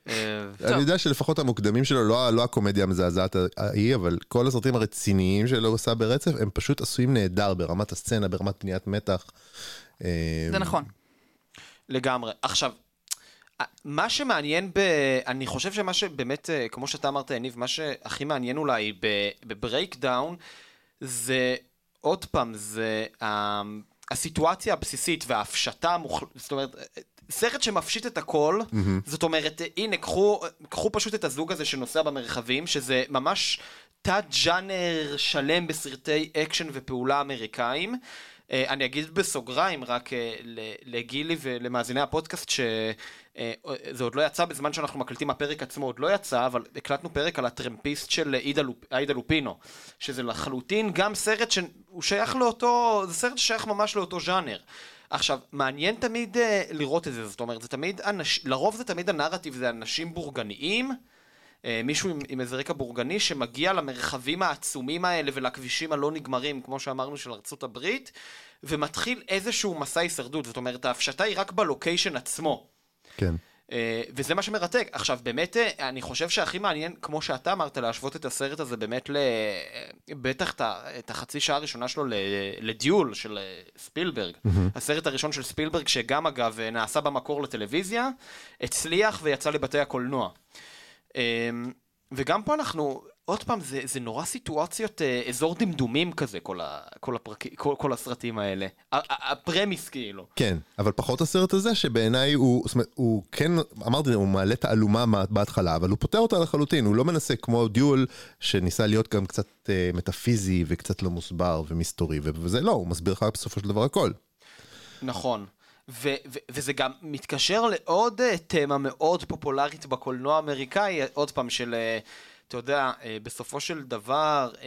אה, אני יודע שלפחות המוקדמים שלו, לא, לא הקומדיה המזעזעת ההיא, אבל כל הסרטים הרציניים שלו הוא עשה ברצף, הם פשוט עשויים נהדר ברמת הסצנה, ברמת בניית מתח. אה, זה נכון. לגמרי. עכשיו, מה שמעניין ב... אני חושב שמה שבאמת, אה, כמו שאתה אמרת, יניב, מה שהכי מעניין אולי בברייקדאון, זה, עוד פעם, זה ה- הסיטואציה הבסיסית וההפשטה המוחלטת, זאת אומרת, סרט שמפשיט את הכל, זאת אומרת, הנה, קחו, קחו פשוט את הזוג הזה שנוסע במרחבים, שזה ממש תת-ג'אנר שלם בסרטי אקשן ופעולה אמריקאים. אה, אני אגיד בסוגריים רק אה, לגילי ולמאזיני הפודקאסט שזה עוד לא יצא בזמן שאנחנו מקליטים, הפרק עצמו עוד לא יצא, אבל הקלטנו פרק על הטרמפיסט של איידה לופ, איידה לופינו, שזה לחלוטין גם סרט שהוא שייך לאותו, זה סרט ששייך ממש לאותו ז'אנר. עכשיו, מעניין תמיד uh, לראות את זה, זאת אומרת, זה תמיד, אנש, לרוב זה תמיד הנרטיב, זה אנשים בורגניים, אה, מישהו עם, עם איזה רקע בורגני שמגיע למרחבים העצומים האלה ולכבישים הלא נגמרים, כמו שאמרנו, של ארצות הברית, ומתחיל איזשהו מסע הישרדות. זאת אומרת, ההפשטה היא רק בלוקיישן עצמו. כן. אה, וזה מה שמרתק. עכשיו, באמת, אה, אני חושב שהכי מעניין, כמו שאתה אמרת, להשוות את הסרט הזה באמת ל... אה, בטח את החצי שעה הראשונה שלו לדיול של ספילברג. הסרט הראשון של ספילברג, שגם אגב נעשה במקור לטלוויזיה, הצליח ויצא לבתי הקולנוע. וגם פה אנחנו, עוד פעם, זה, זה נורא סיטואציות, אה, אזור דמדומים כזה, כל, ה, כל, הפרק, כל, כל הסרטים האלה. הפרמיס כאילו. כן, אבל פחות הסרט הזה שבעיניי הוא, זאת אומרת, הוא כן, אמרתי, הוא מעלה תעלומה מה- בהתחלה, אבל הוא פותר אותה לחלוטין, הוא לא מנסה כמו דיול, שניסה להיות גם קצת אה, מטאפיזי וקצת לא מוסבר ומסתורי, וזה לא, הוא מסביר לך בסופו של דבר הכל. נכון. ו- ו- וזה גם מתקשר לעוד uh, תמה מאוד פופולרית בקולנוע האמריקאי, עוד פעם, של, uh, אתה יודע, uh, בסופו של דבר, uh,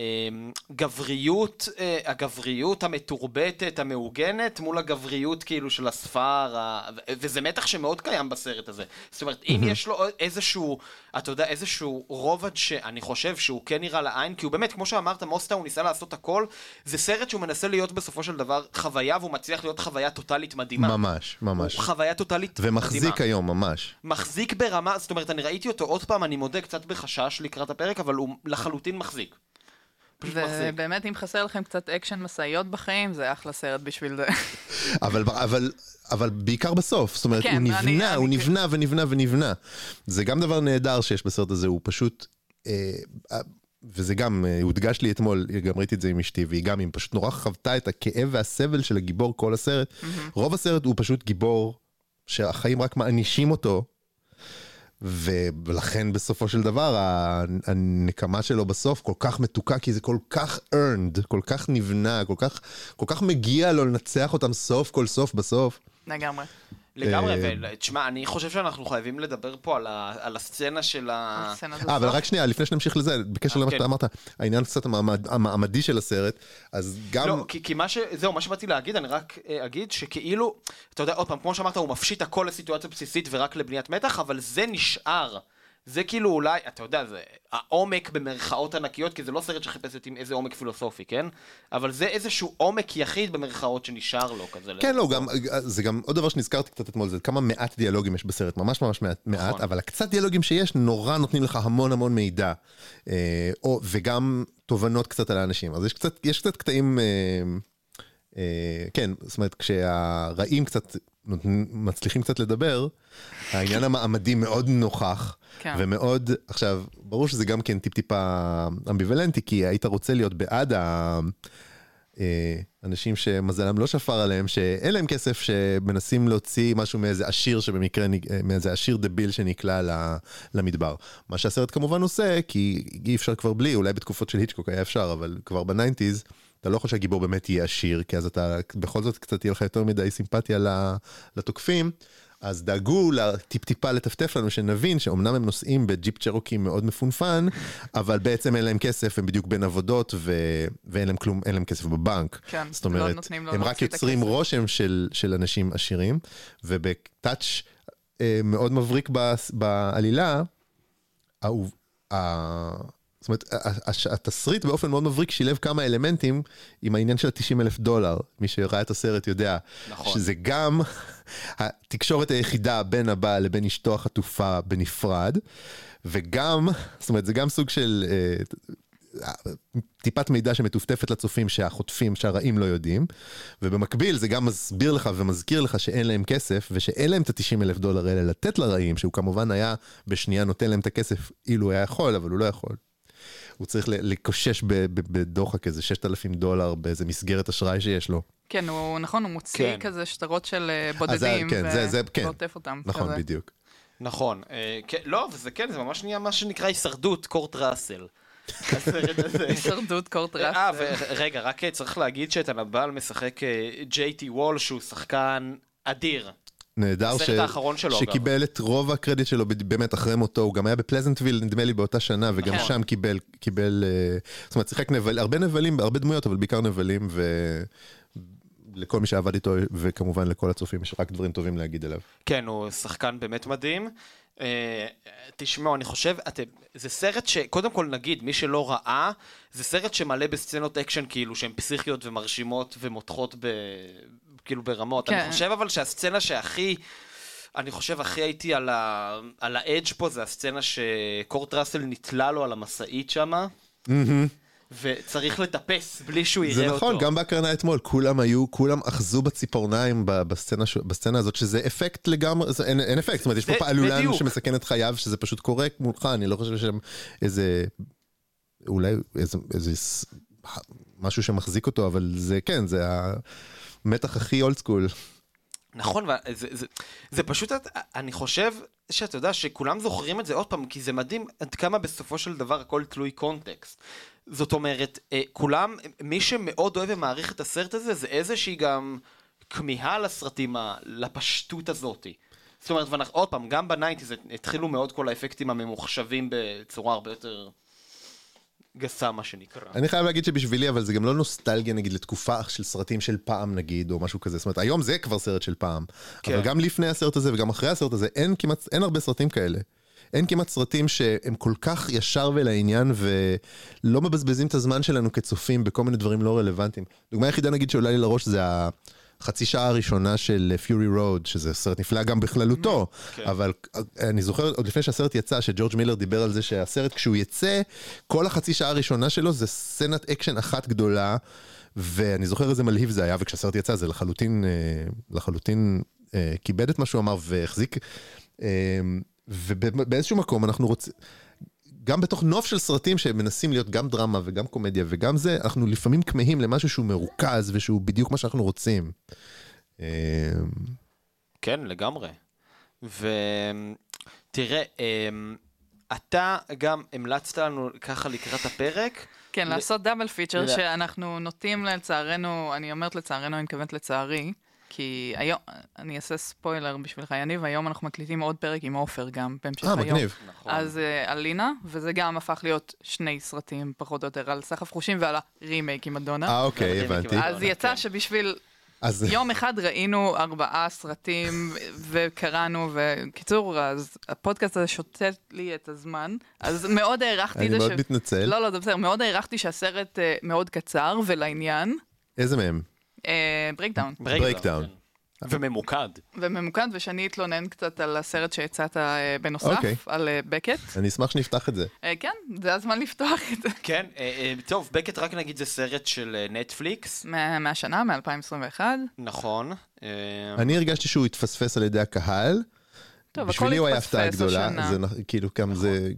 גבריות, uh, הגבריות המתורבתת, המעוגנת, מול הגבריות כאילו של הספר, ה- וזה מתח שמאוד קיים בסרט הזה. זאת אומרת, אם יש לו איזשהו, אתה יודע, איזשהו רובד שאני חושב שהוא כן נראה לעין, כי הוא באמת, כמו שאמרת, מוסטו הוא ניסה לעשות הכל, זה סרט שהוא מנסה להיות בסופו של דבר חוויה, והוא מצליח להיות חוויה טוטאלית מדהימה. ממש, ממש. הוא חוויה טוטאלית מדהימה. ומחזיק היום ממש. מחזיק ברמה, זאת אומרת, אני ראיתי אותו עוד פעם, אני מודה קצת בחשש לקראת הפרק, אבל הוא לחלוטין מחזיק. פשוט מחזיק. ובאמת, אם חסר לכם קצת אקשן משאיות בחיים, זה אחלה סרט בשביל זה. אבל, אבל, אבל בעיקר בסוף, זאת אומרת, כן, הוא אני- נבנה, אני- הוא נבנה ונבנה ונבנה. זה גם דבר נהדר שיש בסרט הזה, הוא פשוט, אה, אה, וזה גם אה, הודגש לי אתמול, גם ראיתי את זה עם אשתי, והיא גם, היא פשוט נורא חוותה את הכאב והסבל של הגיבור כל הסרט. רוב הסרט הוא פשוט גיבור שהחיים רק מענישים אותו. ולכן בסופו של דבר הנקמה שלו בסוף כל כך מתוקה כי זה כל כך earned, כל כך נבנה, כל כך, כל כך מגיע לו לנצח אותם סוף כל סוף בסוף. לגמרי. לגמרי, אה, ותשמע, אני חושב שאנחנו חייבים לדבר פה על ה- על הסצנה של ה... אה, אבל רק שנייה, לפני שנמשיך לזה, בקשר אה, למה כן. שאתה אמרת, העניין קצת המעמד- המעמדי של הסרט, אז גם... לא, כי, כי מה ש... זהו, מה שבאתי להגיד, אני רק אה, אגיד שכאילו, אתה יודע, עוד פעם, כמו שאמרת, הוא מפשיט הכל לסיטואציה בסיסית ורק לבניית מתח, אבל זה נשאר. זה כאילו אולי, אתה יודע, זה העומק במרכאות ענקיות, כי זה לא סרט שחיפש עם איזה עומק פילוסופי, כן? אבל זה איזשהו עומק יחיד במרכאות שנשאר לו כזה. כן, לא, גם, זה גם עוד דבר שנזכרתי קצת אתמול, זה כמה מעט דיאלוגים יש בסרט, ממש ממש מעט, מעט נכון. אבל הקצת דיאלוגים שיש נורא נותנים לך המון המון מידע, אה, או, וגם תובנות קצת על האנשים. אז יש קצת, יש קצת קטעים, אה, אה, כן, זאת אומרת, כשהרעים קצת מצליחים קצת לדבר, העניין המעמדי מאוד נוכח, כן. ומאוד, עכשיו, ברור שזה גם כן טיפ-טיפה אמביוולנטי, כי היית רוצה להיות בעד ה... אה, אנשים שמזלם לא שפר עליהם, שאין להם כסף, שמנסים להוציא משהו מאיזה עשיר שבמקרה, אה, מאיזה עשיר דביל שנקלע למדבר. מה שהסרט כמובן עושה, כי אי אפשר כבר בלי, אולי בתקופות של היצ'קוק היה אפשר, אבל כבר ב nineties, אתה לא יכול שהגיבור באמת יהיה עשיר, כי אז אתה בכל זאת קצת יהיה לך יותר מדי סימפתיה לתוקפים. אז דאגו טיפ-טיפה לטפטף לנו שנבין שאומנם הם נוסעים בג'יפ צ'רוקי מאוד מפונפן, אבל בעצם אין להם כסף, הם בדיוק בין עבודות ו... ואין להם כלום, אין להם כסף בבנק. כן, זאת לא אומרת, נותנים לו הם רק יוצרים. רושם של, של אנשים עשירים, ובטאץ' אה, מאוד מבריק בעלילה, זאת אומרת, התסריט באופן מאוד מבריק שילב כמה אלמנטים עם העניין של ה-90 אלף דולר. מי שראה את הסרט יודע נכון. שזה גם התקשורת היחידה בין הבעל לבין אשתו החטופה בנפרד, וגם, זאת אומרת, זה גם סוג של אה, טיפת מידע שמטופטפת לצופים שהחוטפים, שהרעים לא יודעים, ובמקביל זה גם מסביר לך ומזכיר לך שאין להם כסף, ושאין להם את ה-90 אלף דולר האלה לתת לרעים, שהוא כמובן היה בשנייה נותן להם את הכסף אילו היה יכול, אבל הוא לא יכול. הוא צריך לקושש בדוחק איזה 6,000 דולר באיזה מסגרת אשראי שיש לו. כן, הוא, נכון, הוא מוציא כן. כזה שטרות של אה, בודדים, כן, זה- זה- כן. ועוטף אותם. נכון, כזה. בדיוק. נכון. אה, כן, לא, וזה כן, זה ממש נהיה מה שנקרא הישרדות קורט ראסל. הישרדות קורט אה, ראסל. ורגע, רק אה, צריך להגיד שאת הנבל משחק ג'יי טי וול, שהוא שחקן אדיר. נהדר האחרון שלו. שקיבל את רוב הקרדיט שלו באמת אחרי מותו, הוא גם היה בפלזנטוויל נדמה לי באותה שנה, וגם נכון. שם קיבל, קיבל, אה, זאת אומרת שיחק נבל, הרבה נבלים, הרבה דמויות, אבל בעיקר נבלים, ולכל מי שעבד איתו, וכמובן לכל הצופים, יש רק דברים טובים להגיד עליו. כן, הוא שחקן באמת מדהים. אה, תשמעו, אני חושב, אתם, זה סרט שקודם כל נגיד, מי שלא ראה, זה סרט שמלא בסצנות אקשן כאילו שהן פסיכיות ומרשימות ומותחות ב, כאילו ברמות. כן. אני חושב אבל שהסצנה שהכי, אני חושב הכי הייתי על, ה, על ה edge פה, זה הסצנה שקורט ראסל נתלה לו על המשאית שמה. וצריך לטפס בלי שהוא יראה זה אותו. נכון, גם בהקרנה אתמול, כולם היו, כולם אחזו בציפורניים בסצנה, ש- בסצנה הזאת, שזה אפקט לגמרי, זה, אין, אין אפקט, זאת אומרת, יש פה זה- פעלולן בדיוק. שמסכן את חייו, שזה פשוט קורה מולך, אני לא חושב שם איזה, אולי איזה, איזה משהו שמחזיק אותו, אבל זה כן, זה המתח הכי אולד סקול. נכון, וזה, זה, זה פשוט, אני חושב שאתה יודע שכולם זוכרים את זה עוד פעם, כי זה מדהים עד כמה בסופו של דבר הכל תלוי קונטקסט. זאת אומרת, אה, כולם, מי שמאוד אוהב ומעריך את הסרט הזה, זה איזושהי גם כמיהה לסרטים, לפשטות הזאתי. זאת אומרת, ואנחנו, עוד פעם, גם ב nineties התחילו מאוד כל האפקטים הממוחשבים בצורה הרבה יותר גסה, מה שנקרא. אני חייב להגיד שבשבילי, אבל זה גם לא נוסטלגיה נגיד לתקופה של סרטים של פעם נגיד, או משהו כזה. זאת אומרת, היום זה כבר סרט של פעם. כן. אבל גם לפני הסרט הזה וגם אחרי הסרט הזה, אין כמעט, אין הרבה סרטים כאלה. אין כמעט סרטים שהם כל כך ישר ולעניין ולא מבזבזים את הזמן שלנו כצופים בכל מיני דברים לא רלוונטיים. דוגמה היחידה נגיד שעולה לי לראש זה החצי שעה הראשונה של פיורי רוד, שזה סרט נפלא גם בכללותו, כן. אבל אני זוכר עוד לפני שהסרט יצא, שג'ורג' מילר דיבר על זה שהסרט כשהוא יצא, כל החצי שעה הראשונה שלו זה סצנת אקשן אחת גדולה, ואני זוכר איזה מלהיב זה היה, וכשהסרט יצא זה לחלוטין, אה, לחלוטין אה, כיבד את מה שהוא אמר והחזיק. אה, ובאיזשהו מקום אנחנו רוצים, גם בתוך נוף של סרטים שמנסים להיות גם דרמה וגם קומדיה וגם זה, אנחנו לפעמים כמהים למשהו שהוא מרוכז ושהוא בדיוק מה שאנחנו רוצים. אה, כן, לגמרי. ותראה, אמ, אתה גם המלצת לנו ככה לקראת הפרק. כן, ל- לעשות דאבל פיצ'ר ל- שאנחנו נוטים לצערנו, אני אומרת לצערנו, אני מתכוונת לצערי, כי היום, אני אעשה ספוילר בשבילך, יניב, היום אנחנו מקליטים עוד פרק עם עופר גם, בהמשך אה, היום. מגניב. נכון. אז uh, על לינה, וזה גם הפך להיות שני סרטים, פחות או יותר, על סחף חושים ועל הרימייק עם מדונה. אה, אוקיי, הבנתי. אז יצא כן. שבשביל אז יום אחד ראינו ארבעה סרטים וקראנו, וקיצור, אז הפודקאסט הזה שותה לי את הזמן, אז מאוד הערכתי את אני זה מאוד מתנצל. לא, לא, זה בסדר, מאוד הערכתי שהסרט אה, מאוד קצר ולעניין. איזה מהם? ברייקדאון. Breakdown. כן. וממוקד. וממוקד, ושאני אתלונן קצת על הסרט שהצעת אה, בנוסף, אוקיי. על אה, בקט. אני אשמח שנפתח את זה. אה, כן, זה הזמן לפתוח את זה. כן, אה, אה, טוב, בקט רק נגיד זה סרט של אה, נטפליקס, מה- מהשנה, מ-2021. נכון. אה, אני הרגשתי שהוא התפספס על ידי הקהל. טוב, בשבילי הוא הכל היה הפתעה התפספס גדולה. השנה. זה כאילו גם זה...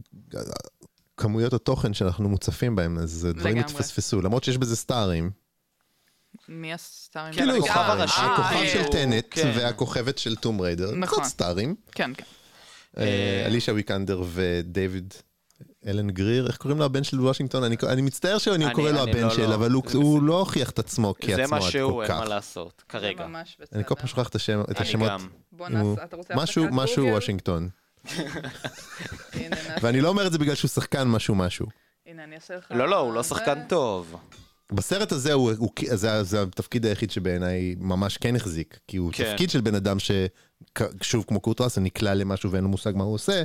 כמויות התוכן שאנחנו מוצפים בהם, אז דברים. התפספסו. למרות שיש בזה סטארים. מי הסטארים? כן, כאילו, הכוכב אה, הראשי, אה, הכוכב אה, של טנט כן. והכוכבת של טום ריידר. נכון. קצת סטארים. כן, כן. אה, אלישה ויקנדר ודייוויד אלן גריר, איך קוראים לו הבן של וושינגטון? אני- אני מצטער שאני אני- קורא לו אני הבן לא- של, לא. אבל הוא- זה הוא בסדר. לא הוכיח את עצמו זה כעצמו מה עד שהוא, כל אין כך. מה לעשות, כרגע. זה ממש בסדר. אני כל פעם שוכח את השם- את אני השמות. גם. בוא הוא- נעשה, אתה רוצה משהו, משהו? וושינגטון. ואני לא אומר את זה בגלל שהוא שחקן משהו משהו. הנה, אני אעשה לך... לא, לא, הוא לא זה. שחקן טוב. בסרט הזה הוא, הוא, זה, זה התפקיד היחיד שבעיניי ממש כן החזיק, כי הוא כן. תפקיד של בן אדם ששוב כמו קורט ראסל נקלע למשהו ואין לו מושג מה הוא עושה,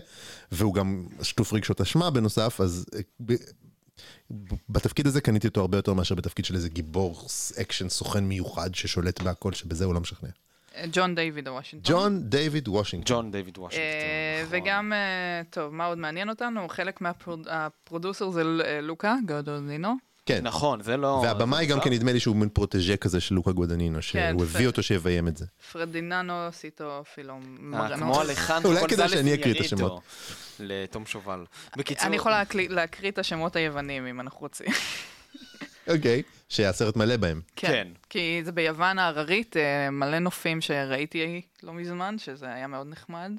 והוא גם שטוף רגשות אשמה בנוסף, אז אה, ב, בתפקיד הזה קניתי אותו הרבה יותר מאשר בתפקיד של איזה גיבור אקשן סוכן מיוחד ששולט בהכל, שבזה הוא לא משכנע. ג'ון דיוויד וושינגטון. ג'ון דיוויד וושינגטון. ג'ון דיוויד וושינגטון. אה, נכון. וגם, אה, טוב, מה עוד מעניין אותנו? חלק מה producer זה לוקה גואדנינו. כן. נכון, זה לא... והבמאי גם לא- כן נדמה לי שהוא מין פרוטג'ה כזה של לוקה גואדנינו, שהוא כן, הביא. אותו שיביים את זה. פרדיננו סיטו פילו אה, מרנו. כמו אלחנדרו אולי כדאי גונזלס שאני אקריא את אינייריטו השמות. לתום שובל. בקיצור... אני יכולה להקריא- את השמות היוונים אם אנחנו רוצים. אוקיי. שהסרט מלא בהם. כן. כי זה ביוון ההררית, אה, מלא נופים שראיתי לא מזמן, שזה היה מאוד נחמד.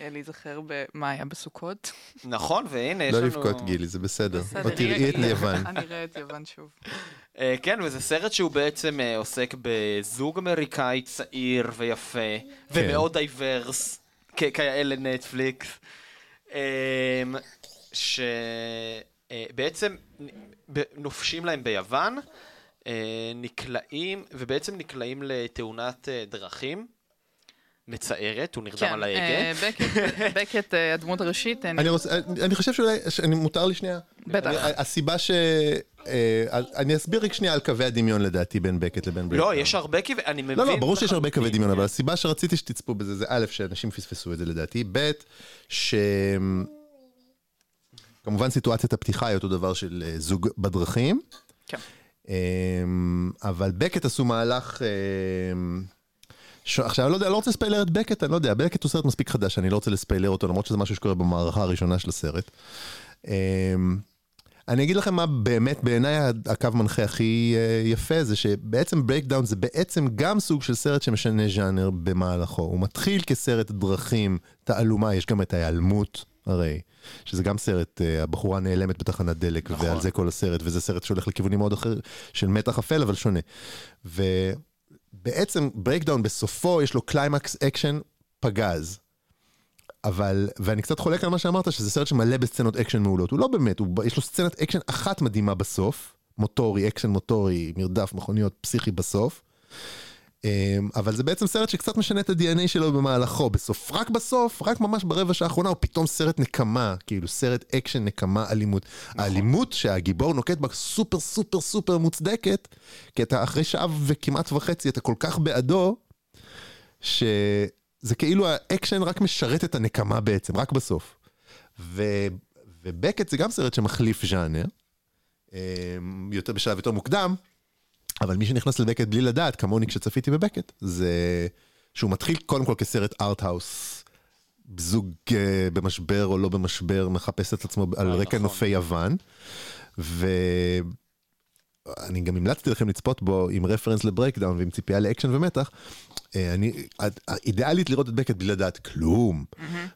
להיזכר במה היה בסוכות. נכון, והנה, יש לא לנו... לבכות גילי, זה בסדר. בסדר, או תראי את יוון. אני אראה את יוון שוב. אה, כן, וזה סרט שהוא בעצם אה, עוסק בזוג אמריקאי צעיר ויפה, כן. ומאוד diverse, כיאה לנטפליקס, אה, שבעצם נופשים להם ביוון, נקלעים, ובעצם נקלעים לתאונת דרכים. מצערת, הוא נרדם על ההגה. אה, בקט- בקט, אה, הדמות הראשית, אה, אני רוצה, אני חושב שאולי, מותר לי שנייה. בטח. אני- הסיבה ש... אני אסביר רק שנייה על קווי הדמיון לדעתי בין בקט לבין ברייקדאון. לא, יש הרבה כיוון, אני מבין. לא, לא, ברור שיש הרבה קווי. דמיון, אבל הסיבה שרציתי שתצפו בזה זה א', שאנשים פספסו את זה לדעתי, ב', ש... כמובן סיטואציית הפתיחה היא אותו דבר של זוג בדרכים. כן. אמ, אבל בקט עשו מהלך... ש... עכשיו, אני לא יודע, לא רוצה לספיילר את בקט, אני לא יודע, בקט הוא סרט מספיק חדש, אני לא רוצה לספיילר אותו, למרות שזה משהו שקורה במערכה הראשונה של הסרט. אמ, אני אגיד לכם מה באמת בעיניי הקו מנחה הכי אה, יפה, זה שבעצם Breakdown זה בעצם גם סוג של סרט שמשנה ז'אנר במהלכו. הוא מתחיל כסרט דרכים, תעלומה, יש גם את ההיעלמות, הרי, שזה גם סרט, אה, הבחורה נעלמת בתחנת דלק, נכון. ועל זה כל הסרט, וזה סרט שהולך לכיוונים מאוד אחר, של מתח אפל, אבל שונה. ו... בעצם Breakdown בסופו יש לו קליימקס אקשן פגז. אבל, ואני קצת חולק על מה שאמרת, שזה סרט שמלא בסצנות אקשן מעולות. הוא לא באמת, הוא, יש לו סצנת אקשן אחת מדהימה בסוף, מוטורי, אקשן מוטורי, מרדף מכוניות פסיכי בסוף. אמ, אבל זה בעצם סרט שקצת משנה את ה-DNA שלו במהלכו. בסוף, רק בסוף, רק ממש ברבע שעה האחרונה, הוא פתאום סרט נקמה, כאילו סרט אקשן נקמה אלימות. נכון. האלימות שהגיבור נוקט בה סופר סופר סופר מוצדקת, כי אתה אחרי שעה וכמעט וחצי אתה כל כך בעדו, שזה כאילו האקשן רק משרת את הנקמה בעצם, רק בסוף. ו... ובקט זה גם סרט שמחליף ז'אנר, אמ, יותר בשלב יותר מוקדם, אבל מי שנכנס לבקט בלי לדעת, כמוני כשצפיתי בבקט, זה שהוא מתחיל קודם כל כסרט art-house, זוג אה, במשבר או לא במשבר, מחפש את עצמו על רקע נכון. נופי יוון, ואני גם המלצתי לכם לצפות בו עם reference ל Breakdown ועם ציפייה לאקשן ומתח. אה, אני, אידיאלית לראות את בקט בלי לדעת כלום,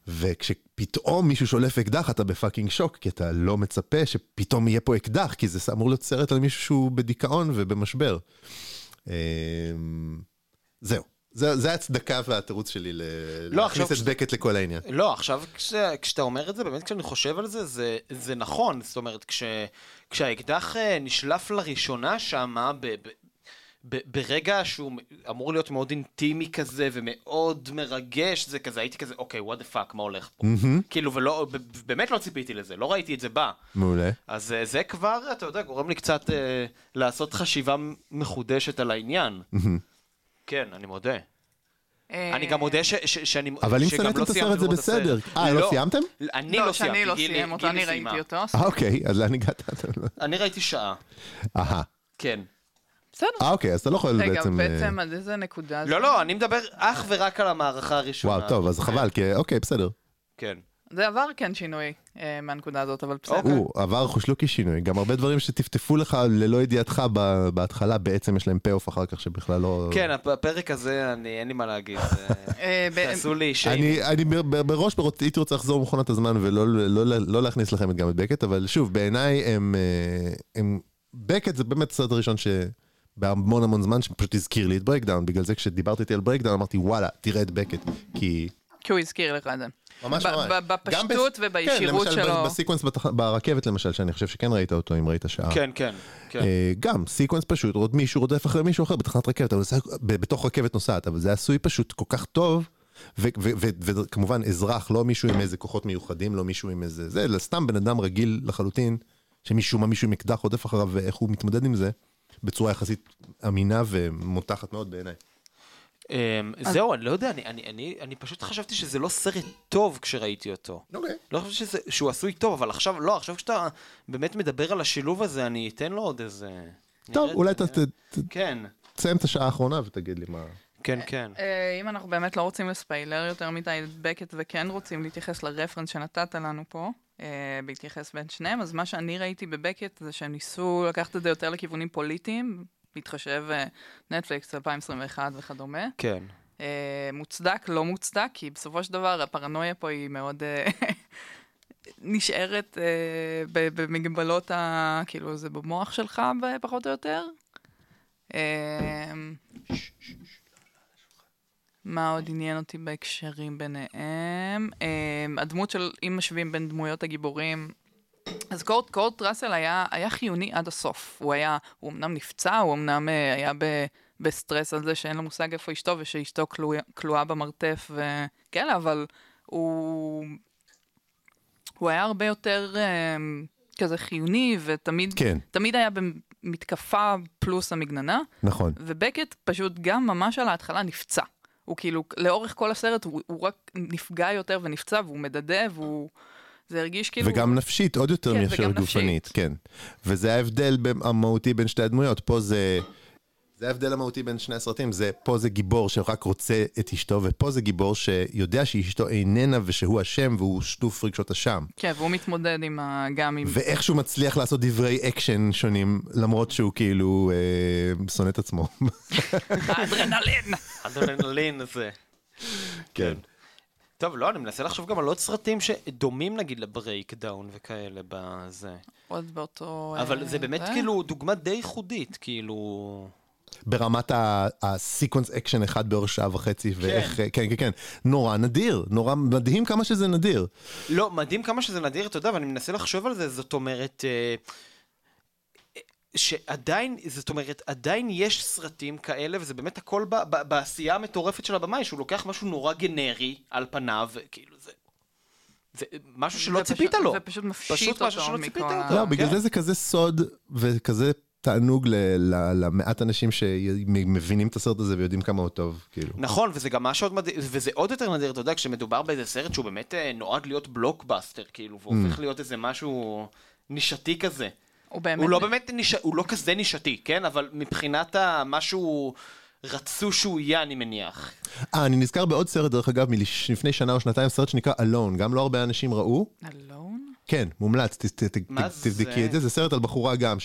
וכשפתאום מישהו שולף אקדח אתה בפאקינג שוק, כי אתה לא מצפה שפתאום יהיה פה אקדח, כי זה אמור להיות סרט על מישהו שהוא בדיכאון ובמשבר. אה, זהו, זה, ההצדקה והתירוץ שלי ל- לא, להכניס את בקט לכל העניין. לא, עכשיו כש, כשאתה אומר את זה, באמת כשאני חושב על זה, זה, זה נכון. זאת אומרת, כש, כשהאקדח אה, נשלף לראשונה שמה, ב, ב, ב, ברגע שהוא אמור להיות מאוד אינטימי כזה, ומאוד מרגש, זה כזה, הייתי כזה, אוקיי, what the fuck, מה הולך פה? כאילו, ולא, באמת לא ציפיתי לזה, לא ראיתי את זה בא. מעולה. אז אה, זה כבר, אתה יודע, גורם לי קצת אה, לעשות חשיבה מחודשת על העניין. כן, אני מודה. אה, אני גם מודה ש, ש, שאני אבל אם שגם שנאתם לא את סיימתי הסרט זה לראות את בסדר. הסרט. אה, לא סיימתם? אני לא, לא שאני סיימתי, לא גילי- סיים אותו, גילי אני סיימה. ראיתי אותו. אה, אוקיי, אז לאן הגעת? אני ראיתי שעה. אהה. כן. בסדר. אה, אוקיי, אז אתה לא יכול רגע, בעצם... אה, בעצם עד איזה נקודה זה? לא, לא, אני מדבר אך ורק על המערכה הראשונה. וואו, טוב, אז חבל, כי אוקיי, בסדר. כן. זה עבר כן שינוי אה, מהנקודה הזאת, אבל בסדר. אוקיי. הוא עבר חושלוקי שינוי, גם הרבה דברים שטפטפו לך ללא ידיעתך ב- בהתחלה, בעצם יש להם פי-אוף אחר כך שבכלל לא... כן, הפ- הפרק הזה, אני, אין לי מה להגיד. אה, ב- תעשו לי שיימינג. אני, ברוצ- הייתי רוצה לחזור למכונת הזמן ולא לא, לא, לא להכניס לכם את גם את בקט, אבל שוב, בעיניי הם, אה, הם... בקט זה באמת הסרט הראשון שבהמון המון זמן שפשוט הזכיר לי את Breakdown, בגלל זה כשדיברת איתי על Breakdown אמרתי וואלה, תראה את בקט, כי... כי הוא הזכיר לך את זה. ממש ממש. בפשטות בס- ובישירות כן, למשל שלו. ב sequence בתח... ברכבת למשל, שאני חושב שכן ראית אותו אם ראית שעה. כן, כן, כן. אה, גם sequence פשוט, עוד מישהו רודף אחרי מישהו אחר בתחנת רכבת, אבל זה בתוך רכבת נוסעת, אבל זה עשוי פשוט כל כך טוב, ו- ו- ו- וכמובן אזרח, לא מישהו עם איזה כוחות מיוחדים, לא מישהו עם איזה זה, אלא סתם בן אדם רגיל לחלוטין, שמשום מה מישהו עם אקדח רודף אחריו ואיך הוא מתמודד עם זה, בצורה יחסית אמינה ומותחת מאוד בעיניי. אמ, זהו, אני לא יודע, אני- אני- אני אני פשוט חשבתי שזה לא סרט טוב כשראיתי אותו. אוקיי. לא חשבתי שזה- שהוא עשוי טוב, אבל עכשיו, לא, עכשיו כשאתה באמת מדבר על השילוב הזה, אני אתן לו עוד איזה... טוב, אולי ת- ת- כן, תסיים את השעה האחרונה ותגיד לי מה... כן, כן. אה, אם אנחנו באמת לא רוצים לספיילר יותר מדי את בקט וכן רוצים להתייחס לרפרנס שנתת לנו פה, אה, בהתייחס בין שניהם, אז מה שאני ראיתי בבקט זה שהם ניסו לקחת את זה יותר לכיוונים פוליטיים, להתחשב אה, נטפליקס 2021 וכדומה. כן. אה, מוצדק, לא מוצדק, כי בסופו של דבר הפרנויה פה היא מאוד אה, נשארת ב- במגבלות ה... כאילו, זה במוח שלך פחות או יותר. מה עוד עניין אותי בהקשרים ביניהם? הדמות של, אם משווים בין דמויות הגיבורים, אז קורט, קורט ראסל היה, היה חיוני עד הסוף. הוא היה, הוא אמנם נפצע, הוא אמנם אה, היה ב, בסטרס על זה שאין לו מושג איפה אשתו ושאשתו כלואה, במרתף וכאלה, אבל הוא, הוא היה הרבה יותר אה, כזה חיוני ותמיד כן. תמיד היה במתקפה פלוס המגננה, נכון. ובקט פשוט גם ממש על ההתחלה נפצע. הוא כאילו, לאורך כל הסרט הוא, הוא רק נפגע יותר ונפצע והוא מדדה והוא... זה הרגיש כאילו... וגם נפשית עוד יותר כן, מאשר גופנית. כן. וזה ההבדל המהותי בין שתי הדמויות, פה זה... זה ההבדל המהותי בין שני הסרטים, זה פה זה גיבור שרק רוצה את אשתו, ופה זה גיבור שיודע שאשתו איננה ושהוא אשם והוא שטוף רגשות אשם. כן, והוא מתמודד עם ה... גם עם... ואיכשהו מצליח לעשות דברי אקשן שונים, למרות שהוא כאילו אה, שונא את עצמו. האדרנלין! אדרנלין הזה. כן. טוב, לא, אני מנסה לחשוב גם על עוד סרטים שדומים נגיד ל Breakdown וכאלה בזה. עוד באותו... אבל אה, זה באמת כאילו דוגמה די ייחודית, כאילו... ברמת ה sequence אקשן אחד באורך שעה וחצי, ואיך, כן, כן, כן, נורא נדיר, נורא מדהים כמה שזה נדיר. לא, מדהים כמה שזה נדיר, אתה יודע, ואני מנסה לחשוב על זה, זאת אומרת... שעדיין, זאת אומרת, עדיין יש סרטים כאלה, וזה באמת הכל ב- ב- בעשייה המטורפת של הבמאי, שהוא לוקח משהו נורא גנרי על פניו, כאילו זה... זה משהו שלא ציפית לו. ופשוט מפשיט פשוט משהו אותו שלא ציפית מכל ה- אותו. לא, בגלל כן. זה זה כזה סוד וכזה תענוג ל- ל- למעט אנשים שמבינים את הסרט הזה ויודעים כמה הוא טוב, כאילו. נכון, וזה גם משהו עוד מדהים, וזה עוד יותר נדיר, אתה יודע, כשמדובר באיזה סרט שהוא באמת אה, נועד להיות בלוקבאסטר, כאילו, והופך להיות איזה משהו נישתי כזה. הוא באמת... הוא לא באמת ניש... הוא לא כזה נישתי, כן? אבל מבחינת מה שהוא רצו שהוא יהיה, אני מניח. אה, אני נזכר בעוד סרט, דרך אגב, מלפני שנה או שנתיים, סרט שנקרא Alone, גם לא הרבה אנשים ראו. אלון? כן, מומלץ, ת- ת- ת- מה תבדקי זה? את זה, זה סרט על בחורה גם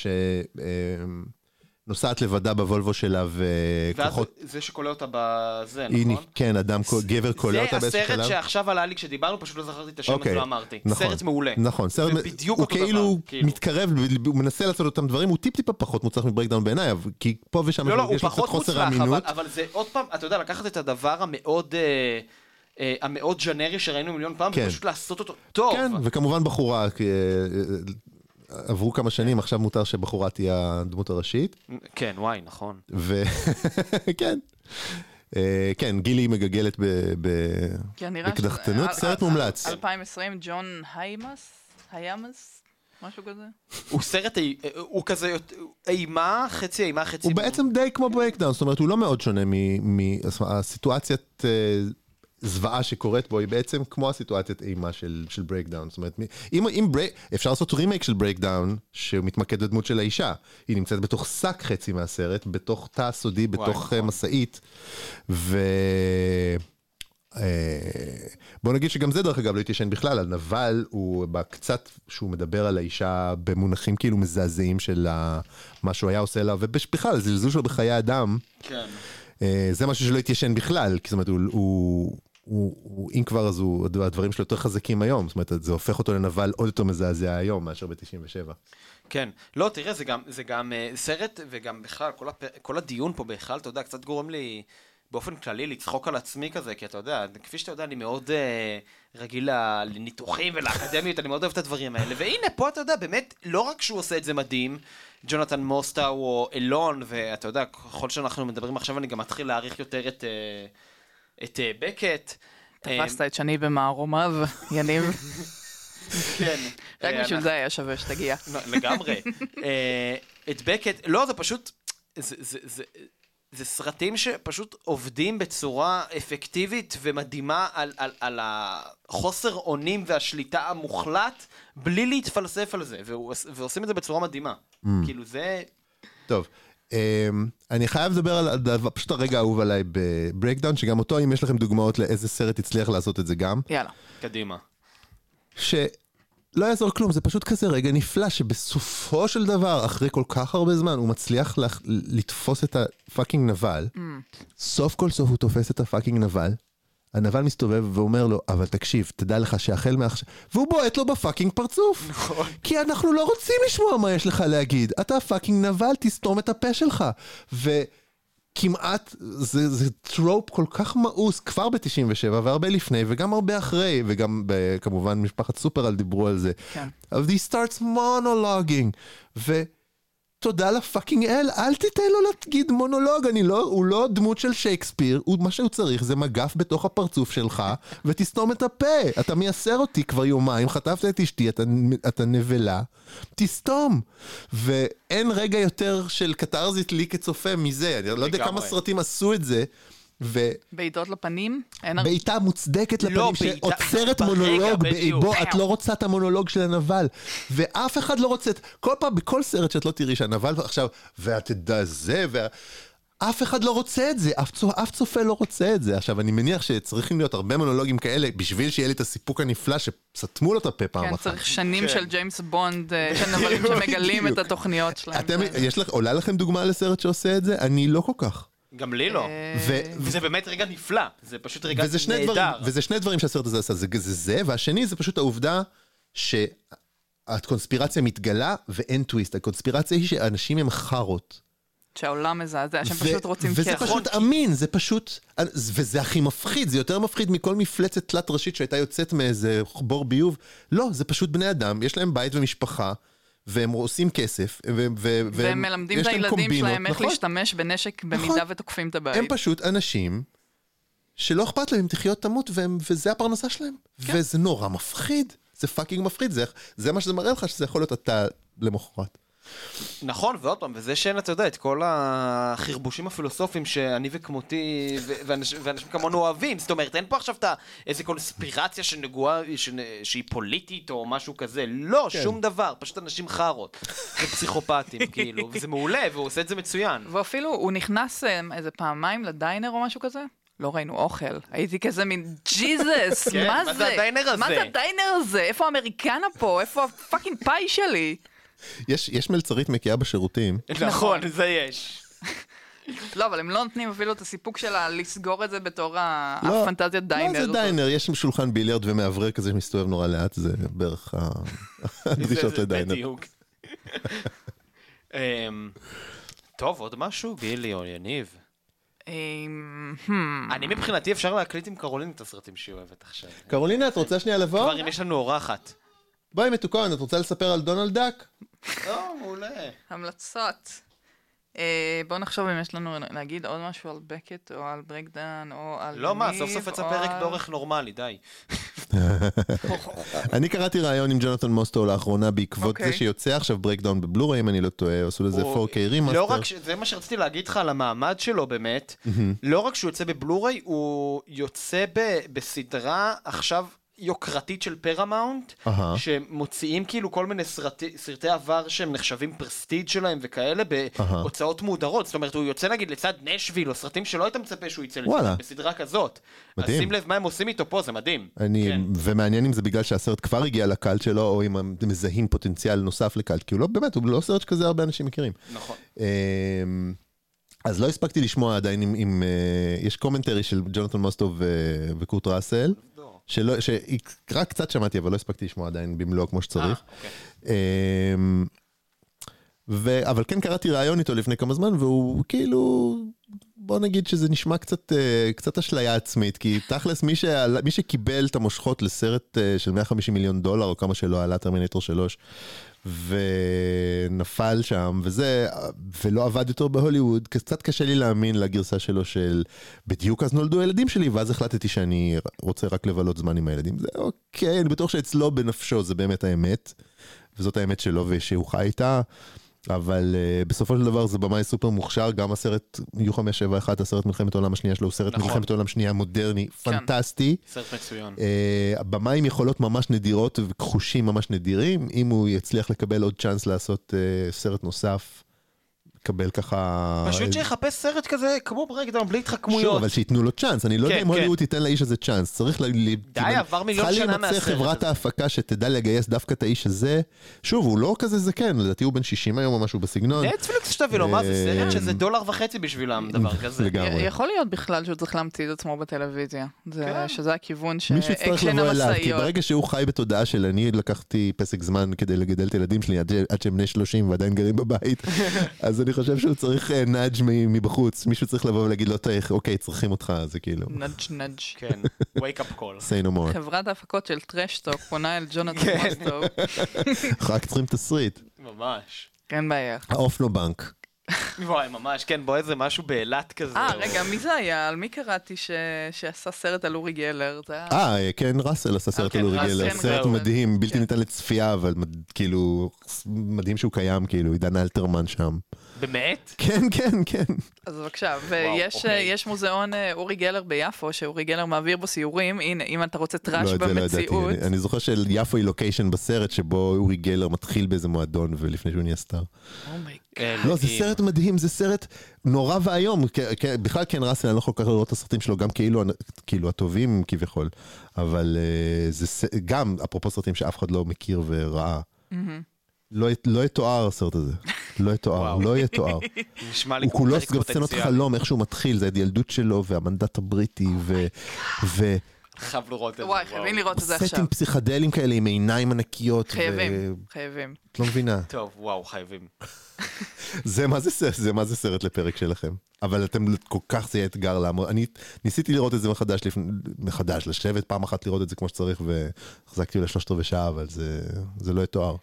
שנוסעת לבדה בוולבו שלה ואז וכוחות... זה שקולע אותה בזה, נכון? כן, אדם, גבר קולע אותה זה באיזשהו הסרט שלב. שעכשיו עלה לי כשדיברנו, פשוט לא זכרתי את השם, אז אוקיי, לא אמרתי. נכון, סרט מעולה. נכון, סרט, זה בדיוק הוא אותו כאילו דבר, כאילו. מתקרב, הוא מנסה לעשות אותם דברים, הוא טיפ טיפה פחות מוצלח מ Breakdown בעיניי, כי פה ושם לא, לא, הוא יש לו קצת פחות חוסר מוצלח, אבל, זה עוד פעם, אתה יודע, לקחת את הדבר המאוד... אה, אה, המאוד גנרי שראינו מיליון פעם, כן. ופשוט לעשות אותו טוב. כן, וכמובן בחורה, אה, עברו כמה שנים, עכשיו מותר שבחורה תהיה הדמות הראשית, כן, וואי, נכון. וכן. אה, כן, גילי מגגלת כן, בקדחתנות, שזה- סרט אל- מומלץ. 2020, ג'ון היימס? היימס? משהו כזה? הוא סרט, אי- הוא כזה אימה, חצי אימה, חצי... הוא בעצם די כמו Breakdown, זאת אומרת הוא לא מאוד שונה מהסיטואציית זוועה שקורית בו, היא בעצם כמו הסיטואציית אימה של, של Breakdown. זאת אומרת, אם, אם Break, אפשר לעשות רימייק של Breakdown, שמתמקד בדמות של האישה. היא נמצאת בתוך שק חצי מהסרט, בתוך תא סודי, בתוך נכון. אה, משאית, ו... אה, בוא נגיד שגם זה דרך אגב לא התיישן בכלל, הנבל הוא בקצת שהוא מדבר על האישה במונחים כאילו מזעזעים של מה שהוא היה עושה לה, ובכלל הזלזול שלו בחיי אדם, כן. אה, זה משהו שלא התיישן בכלל, כי זאת אומרת הוא, הוא, הוא, אם כבר אז הוא, הדברים שלו יותר חזקים היום, זאת אומרת זה הופך אותו לנבל עוד יותר מזעזע היום מאשר ב-97. כן. לא, תראה, זה גם, זה גם אה, סרט, וגם בכלל, כל, הפ... כל הדיון פה בכלל, אתה יודע, קצת גורם לי באופן כללי לצחוק על עצמי כזה, כי אתה יודע, כפי שאתה יודע, אני מאוד אה, רגיל לניתוחים ולאקדמיות, אני מאוד אוהב את הדברים האלה, והנה, פה אתה יודע, באמת, לא רק שהוא עושה את זה מדהים, ג'ונתן מוסטאו או אילון, ואתה יודע, ככל שאנחנו מדברים עכשיו, אני גם מתחיל להעריך יותר את, אה, את אה, בקט. תפסת את שני במערומיו, יניב. כן. רק בשביל זה היה שווה שתגיע. לא, לגמרי. את בקט, לא, זה פשוט, זה, זה, זה, זה סרטים שפשוט עובדים בצורה אפקטיבית ומדהימה על, על, על החוסר אונים והשליטה המוחלט, בלי להתפלסף על זה, והוא, ועושים את זה בצורה מדהימה. כאילו זה... טוב, אמ, אני חייב לדבר על הדבר, פשוט הרגע האהוב עליי ב Breakdown, שגם אותו אם יש לכם דוגמאות לאיזה סרט הצליח לעשות את זה גם. יאללה. קדימה. שלא יעזור כלום, זה פשוט כזה רגע נפלא שבסופו של דבר, אחרי כל כך הרבה זמן, הוא מצליח לח... לתפוס את ה fucking נבל. סוף כל סוף הוא תופס את ה fucking נבל. הנבל מסתובב ואומר לו, אבל תקשיב, תדע לך שהחל מעכשיו... והוא בועט לו ב fucking פרצוף. נכון. כי אנחנו לא רוצים לשמוע מה יש לך להגיד. אתה fucking נבל, תסתום את הפה שלך. וכמעט, זה, זה trope כל כך מאוס, כבר ב-97 והרבה לפני, וגם הרבה אחרי, וגם ב- כמובן משפחת סופר-על דיברו על זה. כן. אבל he starts monologuing, ותודה לפאקינג אל, אל תיתן לו להגיד מונולוג, אני לא, הוא לא דמות של שייקספיר, הוא, מה שהוא צריך זה מגף בתוך הפרצוף שלך, ותסתום את הפה. אתה מייסר אותי כבר יומיים, חטפת את אשתי, אתה, אתה נבלה, תסתום. ואין רגע יותר של קתרזית לי כצופה מזה, אני לא יודע כמה. סרטים עשו את זה. ו... בעיטות לפנים? אין בעיטה מוצדקת לא, לפנים בעיטה- שעוצרת מונולוג. באיבו, את לא רוצה את המונולוג של הנבל. ואף אחד לא רוצה, את- כל פעם, בכל סרט שאת לא תראי שהנבל עכשיו, ואת תדע זה, וה... אף אחד לא רוצה את זה, אף, צו, אף צופה לא רוצה את זה. עכשיו, אני מניח שצריכים להיות הרבה מונולוגים כאלה, בשביל שיהיה לי את הסיפוק הנפלא שסתמו לו את הפה פעם כן, אחת. צריך שנים כן. של ג'יימס בונד, אה, של נבלים שמגלים את. התוכניות שלהם. אתם, יש לך, עולה לכם דוגמה לסרט שעושה את זה? אני לא כל כך. גם לי לא. אה, ו- וזה באמת רגע נפלא, זה פשוט רגע וזה שני דברים, נהדר. וזה שני דברים שהסרט הזה עשה, זה, זה זה, והשני זה פשוט העובדה שהקונספירציה מתגלה ואין טוויסט, הקונספירציה היא שאנשים הם חארות. שהעולם מזעזע, שהם ו- פשוט רוצים וזה כסף. פשוט אמין, זה פשוט, וזה הכי מפחיד, זה יותר מפחיד מכל מפלצת תלת ראשית שהייתה יוצאת מאיזה בור ביוב. לא, זה פשוט בני אדם, יש להם בית ומשפחה, והם עושים כסף, ו- ו- והם מלמדים את הילדים קומבינות, שלהם איך נכון? להשתמש בנשק במידה נכון. ותוקפים את הבית. הם פשוט אנשים שלא אכפת להם אם תחיות תמות, והם, וזה הפרנסה שלהם. כן. וזה נורא מפחיד, זה פאקינג מפחיד, זה, זה מה שזה מראה לך, שזה יכול להיות אתה למחרת. נכון, ועוד פעם, וזה שאין, אתה יודע, את כל החרבושים הפילוסופיים שאני וכמותי, ו- ואנשים, ואנשים כמונו אוהבים. זאת אומרת, אין פה עכשיו איזה קונספירציה שנגועה, שנ- שהיא פוליטית או משהו כזה. לא, כן. שום דבר, פשוט אנשים חארות. ופסיכופטים, כאילו, וזה מעולה, והוא עושה את זה מצוין. ואפילו הוא נכנס אה, איזה פעמיים ל diner או משהו כזה. לא ראינו אוכל. הייתי כזה מין, ג'יזוס, כן, מה מה זה? זה ה diner מה הזה? זה ה diner הזה? איפה ה Americana פה? איפה ה fucking פאי שלי? יש, יש מלצרית מקיאה בשירותים, נכון, זה יש. לא, אבל הם לא נותנים אפילו את הסיפוק שלה לסגור את זה בתור לא, הפנטזיית diner. לא, זה. דיינר, יש שם שולחן ביליארד ומאוורר כזה שמסתובב נורא לאט, זה בערך הדרישות ל diner. בדיוק. אמ, טוב, עוד משהו? גילי או יניב? אמ, hmm. אני מבחינתי אפשר להקליט עם קרולין את הסרטים שהיא אוהבת עכשיו. קרולינה, את רוצה שנייה לבוא? כבר אם יש לנו אורחת. בואי מתוקון, את רוצה לספר על דונלד דאק? לא, מעולה. המלצות. אה, בואו נחשוב אם יש לנו להגיד עוד משהו על בקט או על ברקדן או על לא, מה, סוף סוף יצא פרק באורך נורמלי, די. אני קראתי ראיון עם ג'ונתן מוסטו לאחרונה בעקבות אוקיי. זה שיוצא עכשיו Breakdown בבלוריי, אם אני לא טועה, עשו לזה הוא- 4K remaster. לא רק, זה מה שרציתי להגיד לך על המעמד שלו באמת, לא רק שהוא יוצא בבלוריי, הוא יוצא בסדרה עכשיו יוקרתית של פרמאונט, אהה. שמוציאים כאילו כל מיני סרטי, סרטי עבר שהם נחשבים prestige שלהם וכאלה. בהוצאות מהודרות. זאת אומרת, הוא יוצא נגיד לצד נשוויל, או סרטים שלא היית מצפה שהוא יצא. לצד, בסדרה כזאת. מדהים. אז שים לב מה הם עושים איתו פה, זה מדהים. אני, כן. ומעניין אם זה בגלל שהסרט כבר הגיע לקהל שלו, או אם הם מזהים פוטנציאל נוסף לקהל, כי הוא לא, באמת, הוא לא סרט שכזה הרבה אנשים מכירים. נכון. אמ, אז לא הספקתי לשמוע עדיין אם, אם אה, יש קומנטרי של ג'ונתן מוסטו ו- וקורט ראסל. שלא, שרק קצת שמעתי, אבל לא הספקתי לשמוע עדיין במלואו כמו שצריך. אה, אוקיי. אמ, ו... אבל כן קראתי ראיון איתו לפני כמה זמן, והוא כאילו, בוא נגיד שזה נשמע קצת, אה, קצת אשליה עצמית, כי תכלס מי, שעלה, מי שקיבל את המושכות לסרט אה, של 150 מיליון דולר, או כמה שלא עלה טרמינטור 3, ונפל שם, וזה, ולא עבד יותר בהוליווד, קצת קשה לי להאמין לגרסה שלו של בדיוק אז נולדו הילדים שלי, ואז החלטתי שאני רוצה רק לבלות זמן עם הילדים. זה אוקיי, אני בטוח שאצלו בנפשו זה באמת האמת, וזאת האמת שלו ושהוא חי איתה. אבל uh, בסופו של דבר זה במאי סופר מוכשר, גם הסרט U571, הסרט מלחמת העולם השנייה שלו, הוא סרט נכון. מלחמת העולם שנייה מודרני, פנטסטי. סרט מצוין. Uh, הבמאי עם יכולות ממש נדירות וחושים ממש נדירים, אם הוא יצליח לקבל עוד צ'אנס לעשות uh, סרט נוסף, יקבל ככה... פשוט שיחפש סרט כזה כמו Breakdown בלי שוב, התחכמויות. אבל שייתנו לו צ'אנס, אני לא יודע כן, אם כן. הוליווד תיתן לאיש הזה צ'אנס, צריך ל... ל- כאילו, עבר מיליון שנה צריכה להימצא מהסרט חברת. ההפקה שתדע לגייס דווקא את האיש הזה. שוב, הוא לא כזה זקן, לדעתי הוא בן 60 היום או משהו בסגנון. נטפליקס שתביא לו, מה זה אה, סרט שזה דולר וחצי בשבילם, דבר כזה. לגמרי. יכול להיות בכלל שהוא צריך להמציא את עצמו בטלוויזיה. זה- כן. שזה הכיוון מישהו יצטרך לבוא אליו, כי. ברגע שהוא חי בתודעה של אני לקחתי פסק זמן כדי לגדל את הילדים שלי עד ש- עד שהם בני 30 ועדיין גרים בבית, אז אני חושב שהוא צריך אה, נאג' מ- מבחוץ, מישהו צריך לבוא ולהגיד לו, "תראה, אוקיי, צריכים אותך, זה כאילו, נאג' נאג'. כן, wake up call. say no more. חברת ההפקות של Trash Talk פונה אל ג'ונתן כן. מוסטו. רק צריכים תסריט. ממש. אין בעיה. האופנובנק. וואי, ממש, כן, בוא איזה משהו באילת כזה. אה, רגע, מי זה היה? על מי קראתי ש- שעשה סרט על אורי גלר? אה, כן, ראסל עשה סרט כן, על אורי גלר, כן, סרט. מדהים, בלתי כן. ניתן לצפייה, אבל כאילו, מדהים שהוא קיים, כאילו, עידן אלתרמן שם. באמת? כן, כן, כן. אז בבקשה, ויש אוקיי. יש מוזיאון אה, אורי גלר ביפו, שאורי גלר מעביר בו סיורים. הנה, אם אתה רוצה trash לא, את זה לא ידעתי. במציאות. אני- אני זוכר שיפו היא לוקיישן בסרט שבו אורי גלר מתחיל באיזה מועדון ולפני שהוא נהיה סטאר. לא, זה. סרט מדהים, זה סרט נורא ואיום. בכלל כן ראסל, אני לא כל כך לראות את הסרטים שלו, גם כאילו כאילו הטובים כביכול. אבל אה, זה ס- גם, אפרופו סרטים שאף אחד לא מכיר וראה. לא לא יתואר הסרט הזה. לא יתואר. לא יתואר. נשמע לי הוא כמו כולו גם סצנות. חלום, איך שהוא מתחיל, זה הילדות שלו והמנדט הבריטי, ו... ו... חייב לראות את זה. וואי. חייבים לראות את זה עכשיו. סטים פסיכדליים כאלה עם עיניים ענקיות. חייבים, חייבים. את לא מבינה. טוב, וואו, חייבים. זה מה זה סרט, זה מה זה סרט לפרק שלכם. אבל אתם כל כך זה יהיה אתגר לעמוד. אני ניסיתי לראות את זה מחדש, לפני, מחדש, לשבת פעם אחת לראות את זה כמו שצריך, והחזקתי לשלושת רבעי שעה, אבל זה, זה לא יתואר.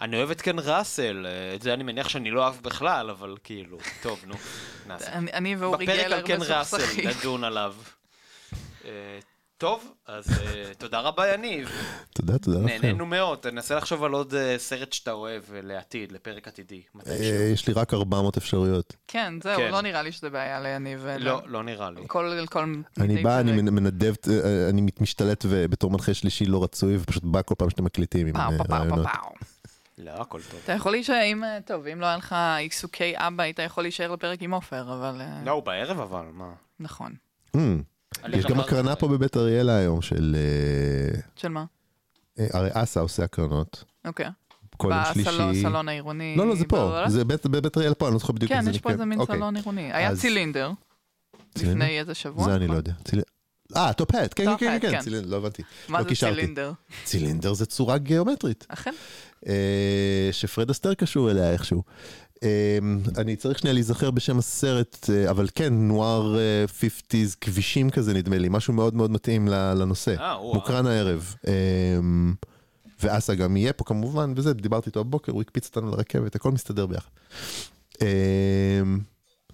אני אוהב את קן ראסל, אה, את זה אני מניח שאני לא אוהב בכלל, אבל כאילו, טוב, נו, נעשה. אני- ואורי בפרק גלר על קן ראסל, מסוכסכים. נדון עליו. אה, טוב, אז אה, תודה רבה, יניב. תודה, תודה לכם. נהנינו מאוד, תנסה לחשוב על עוד סרט שאתה אוהב לעתיד, לפרק עתידי. יש לי רק 400 אפשרויות. כן, זהו, כן. לא נראה לי שזה בעיה ליניב. לא, לא נראה לי. כל, כל אני בא, אני. מנדב, אני משתלט ובתור מנחה שלישי לא רצוי, ופשוט בא כל פעם שאתם מקליטים עם פאו, פאו, פאו, רעיונות. לא, הכל טוב. אתה יכול להישאר, אם, אה, טוב, אם לא היה לך עיסוקי אבא, היית יכול להישאר לפרק עם עופר, אבל... אה, לא, הוא בערב אבל, מה? נכון. Mm, יש גם הקרנה פה בבית אריאלה היום של... אה, של מה? אה, הרי אסה עושה הקרנות. אוקיי. כל יום בסלון שלישי. סלון העירוני. לא, לא, זה פה. זה בית- בבית אריאלה פה, אני לא זוכר בדיוק כן, יש פה איזה מין אוקיי. סלון עירוני. היה צילינדר. לפני איזה שבוע. זה אני נכון? לא יודע. אה, Top Hat, כן, כן, Top כן, כן, כן. לא הבנתי. מה לא זה. צילינדר? צילינדר זה צורה גיאומטרית, אכן. אה, שפרד אסטר קשור אליה איכשהו. אה, אני צריך שנייה להיזכר בשם הסרט, אה, אבל כן, נואר אה, 50's, כבישים כזה נדמה לי, משהו מאוד מאוד מתאים לנושא. מוקרן הערב. ואסה גם יהיה פה כמובן, וזה, דיברתי איתו הבוקר, הוא הקפיץ אותנו לרכבת, הכל מסתדר ביחד.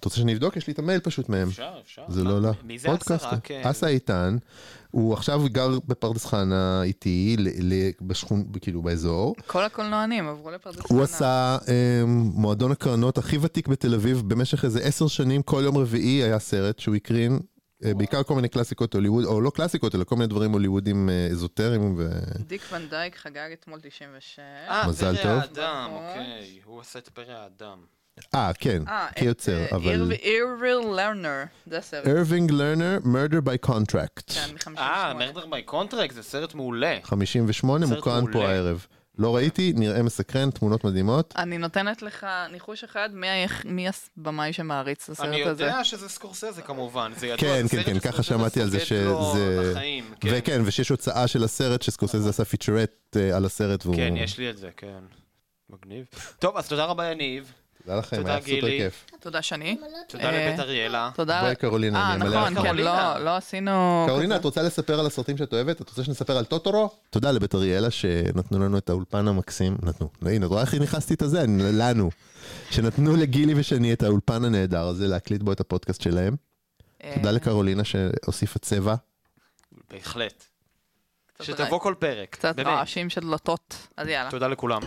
אתה רוצה שאני אבדוק? יש לי את המייל פשוט מהם. אפשר, אפשר. זה מה- לא לה. מי זה אסה? רק... אסה איתן, הוא עכשיו גר בפרדס חנה איתי, ל- ל- בשכון, כאילו באזור. כל הקולנוענים עברו לפרדס הוא חנה. עשה אה, מועדון הקרנות הכי ותיק בתל אביב במשך איזה עשר שנים, כל יום רביעי היה סרט שהוא הקרין. אה, בעיקר כל מיני קלאסיקות הוליווד, או לא קלאסיקות, אלא כל מיני דברים הוליוודים אה, אזוטריים. ו... דיק ון דייק חגג אתמול 96. אה, מזל פרא טוב. האדם. אוקיי. הוא עשה את פרא האדם. אה, כן, אה, כיוצר, אה, אבל... אירב- אירווינג לרנר, זה הסרט. אירווינג לרנר, murder by contract. כן, מ-58. אה, Murder by Contract, זה סרט מעולה. 58 סרט מוקרן פה. הערב. לא ראיתי, נראה מסקרן, תמונות מדהימות. אני נותנת לך ניחוש אחד, מי הבמאי שמעריץ את אני הסרט הזה? יודע שזה סקורסזה כמובן, זה ידוע. כן, כן, כן, ככה שמעתי על זה שזה... כן. וכן, ושיש הוצאה של הסרט שסקורסזה עשה featurette אה, על הסרט והוא... כן, יש לי את זה, כן. מגניב. טוב, אז תודה רבה יניב. תודה לכם, תודה, היה סופר. כיף. תודה שני. תודה אה, לבית אריאלה. תודה. בואי, קרולינה, אה, אני אמלא נכון, לך. כן. לא, לא עשינו... קרולינה. את רוצה לספר על הסרטים שאת אוהבת? את רוצה שנספר על טוטורו? תודה לבית אריאלה שנתנו לנו את האולפן המקסים. נתנו. לא, הנה, את רואה איך נכנסתי את הזה? לנו. שנתנו לגילי ושני את האולפן הנהדר הזה להקליט בו את הפודקאסט שלהם. אה, תודה לקרולינה שהוסיפה צבע. בהחלט. שתבוא כל פרק. קצת. רעשים של דלתות. אז יאללה. תודה לכולם.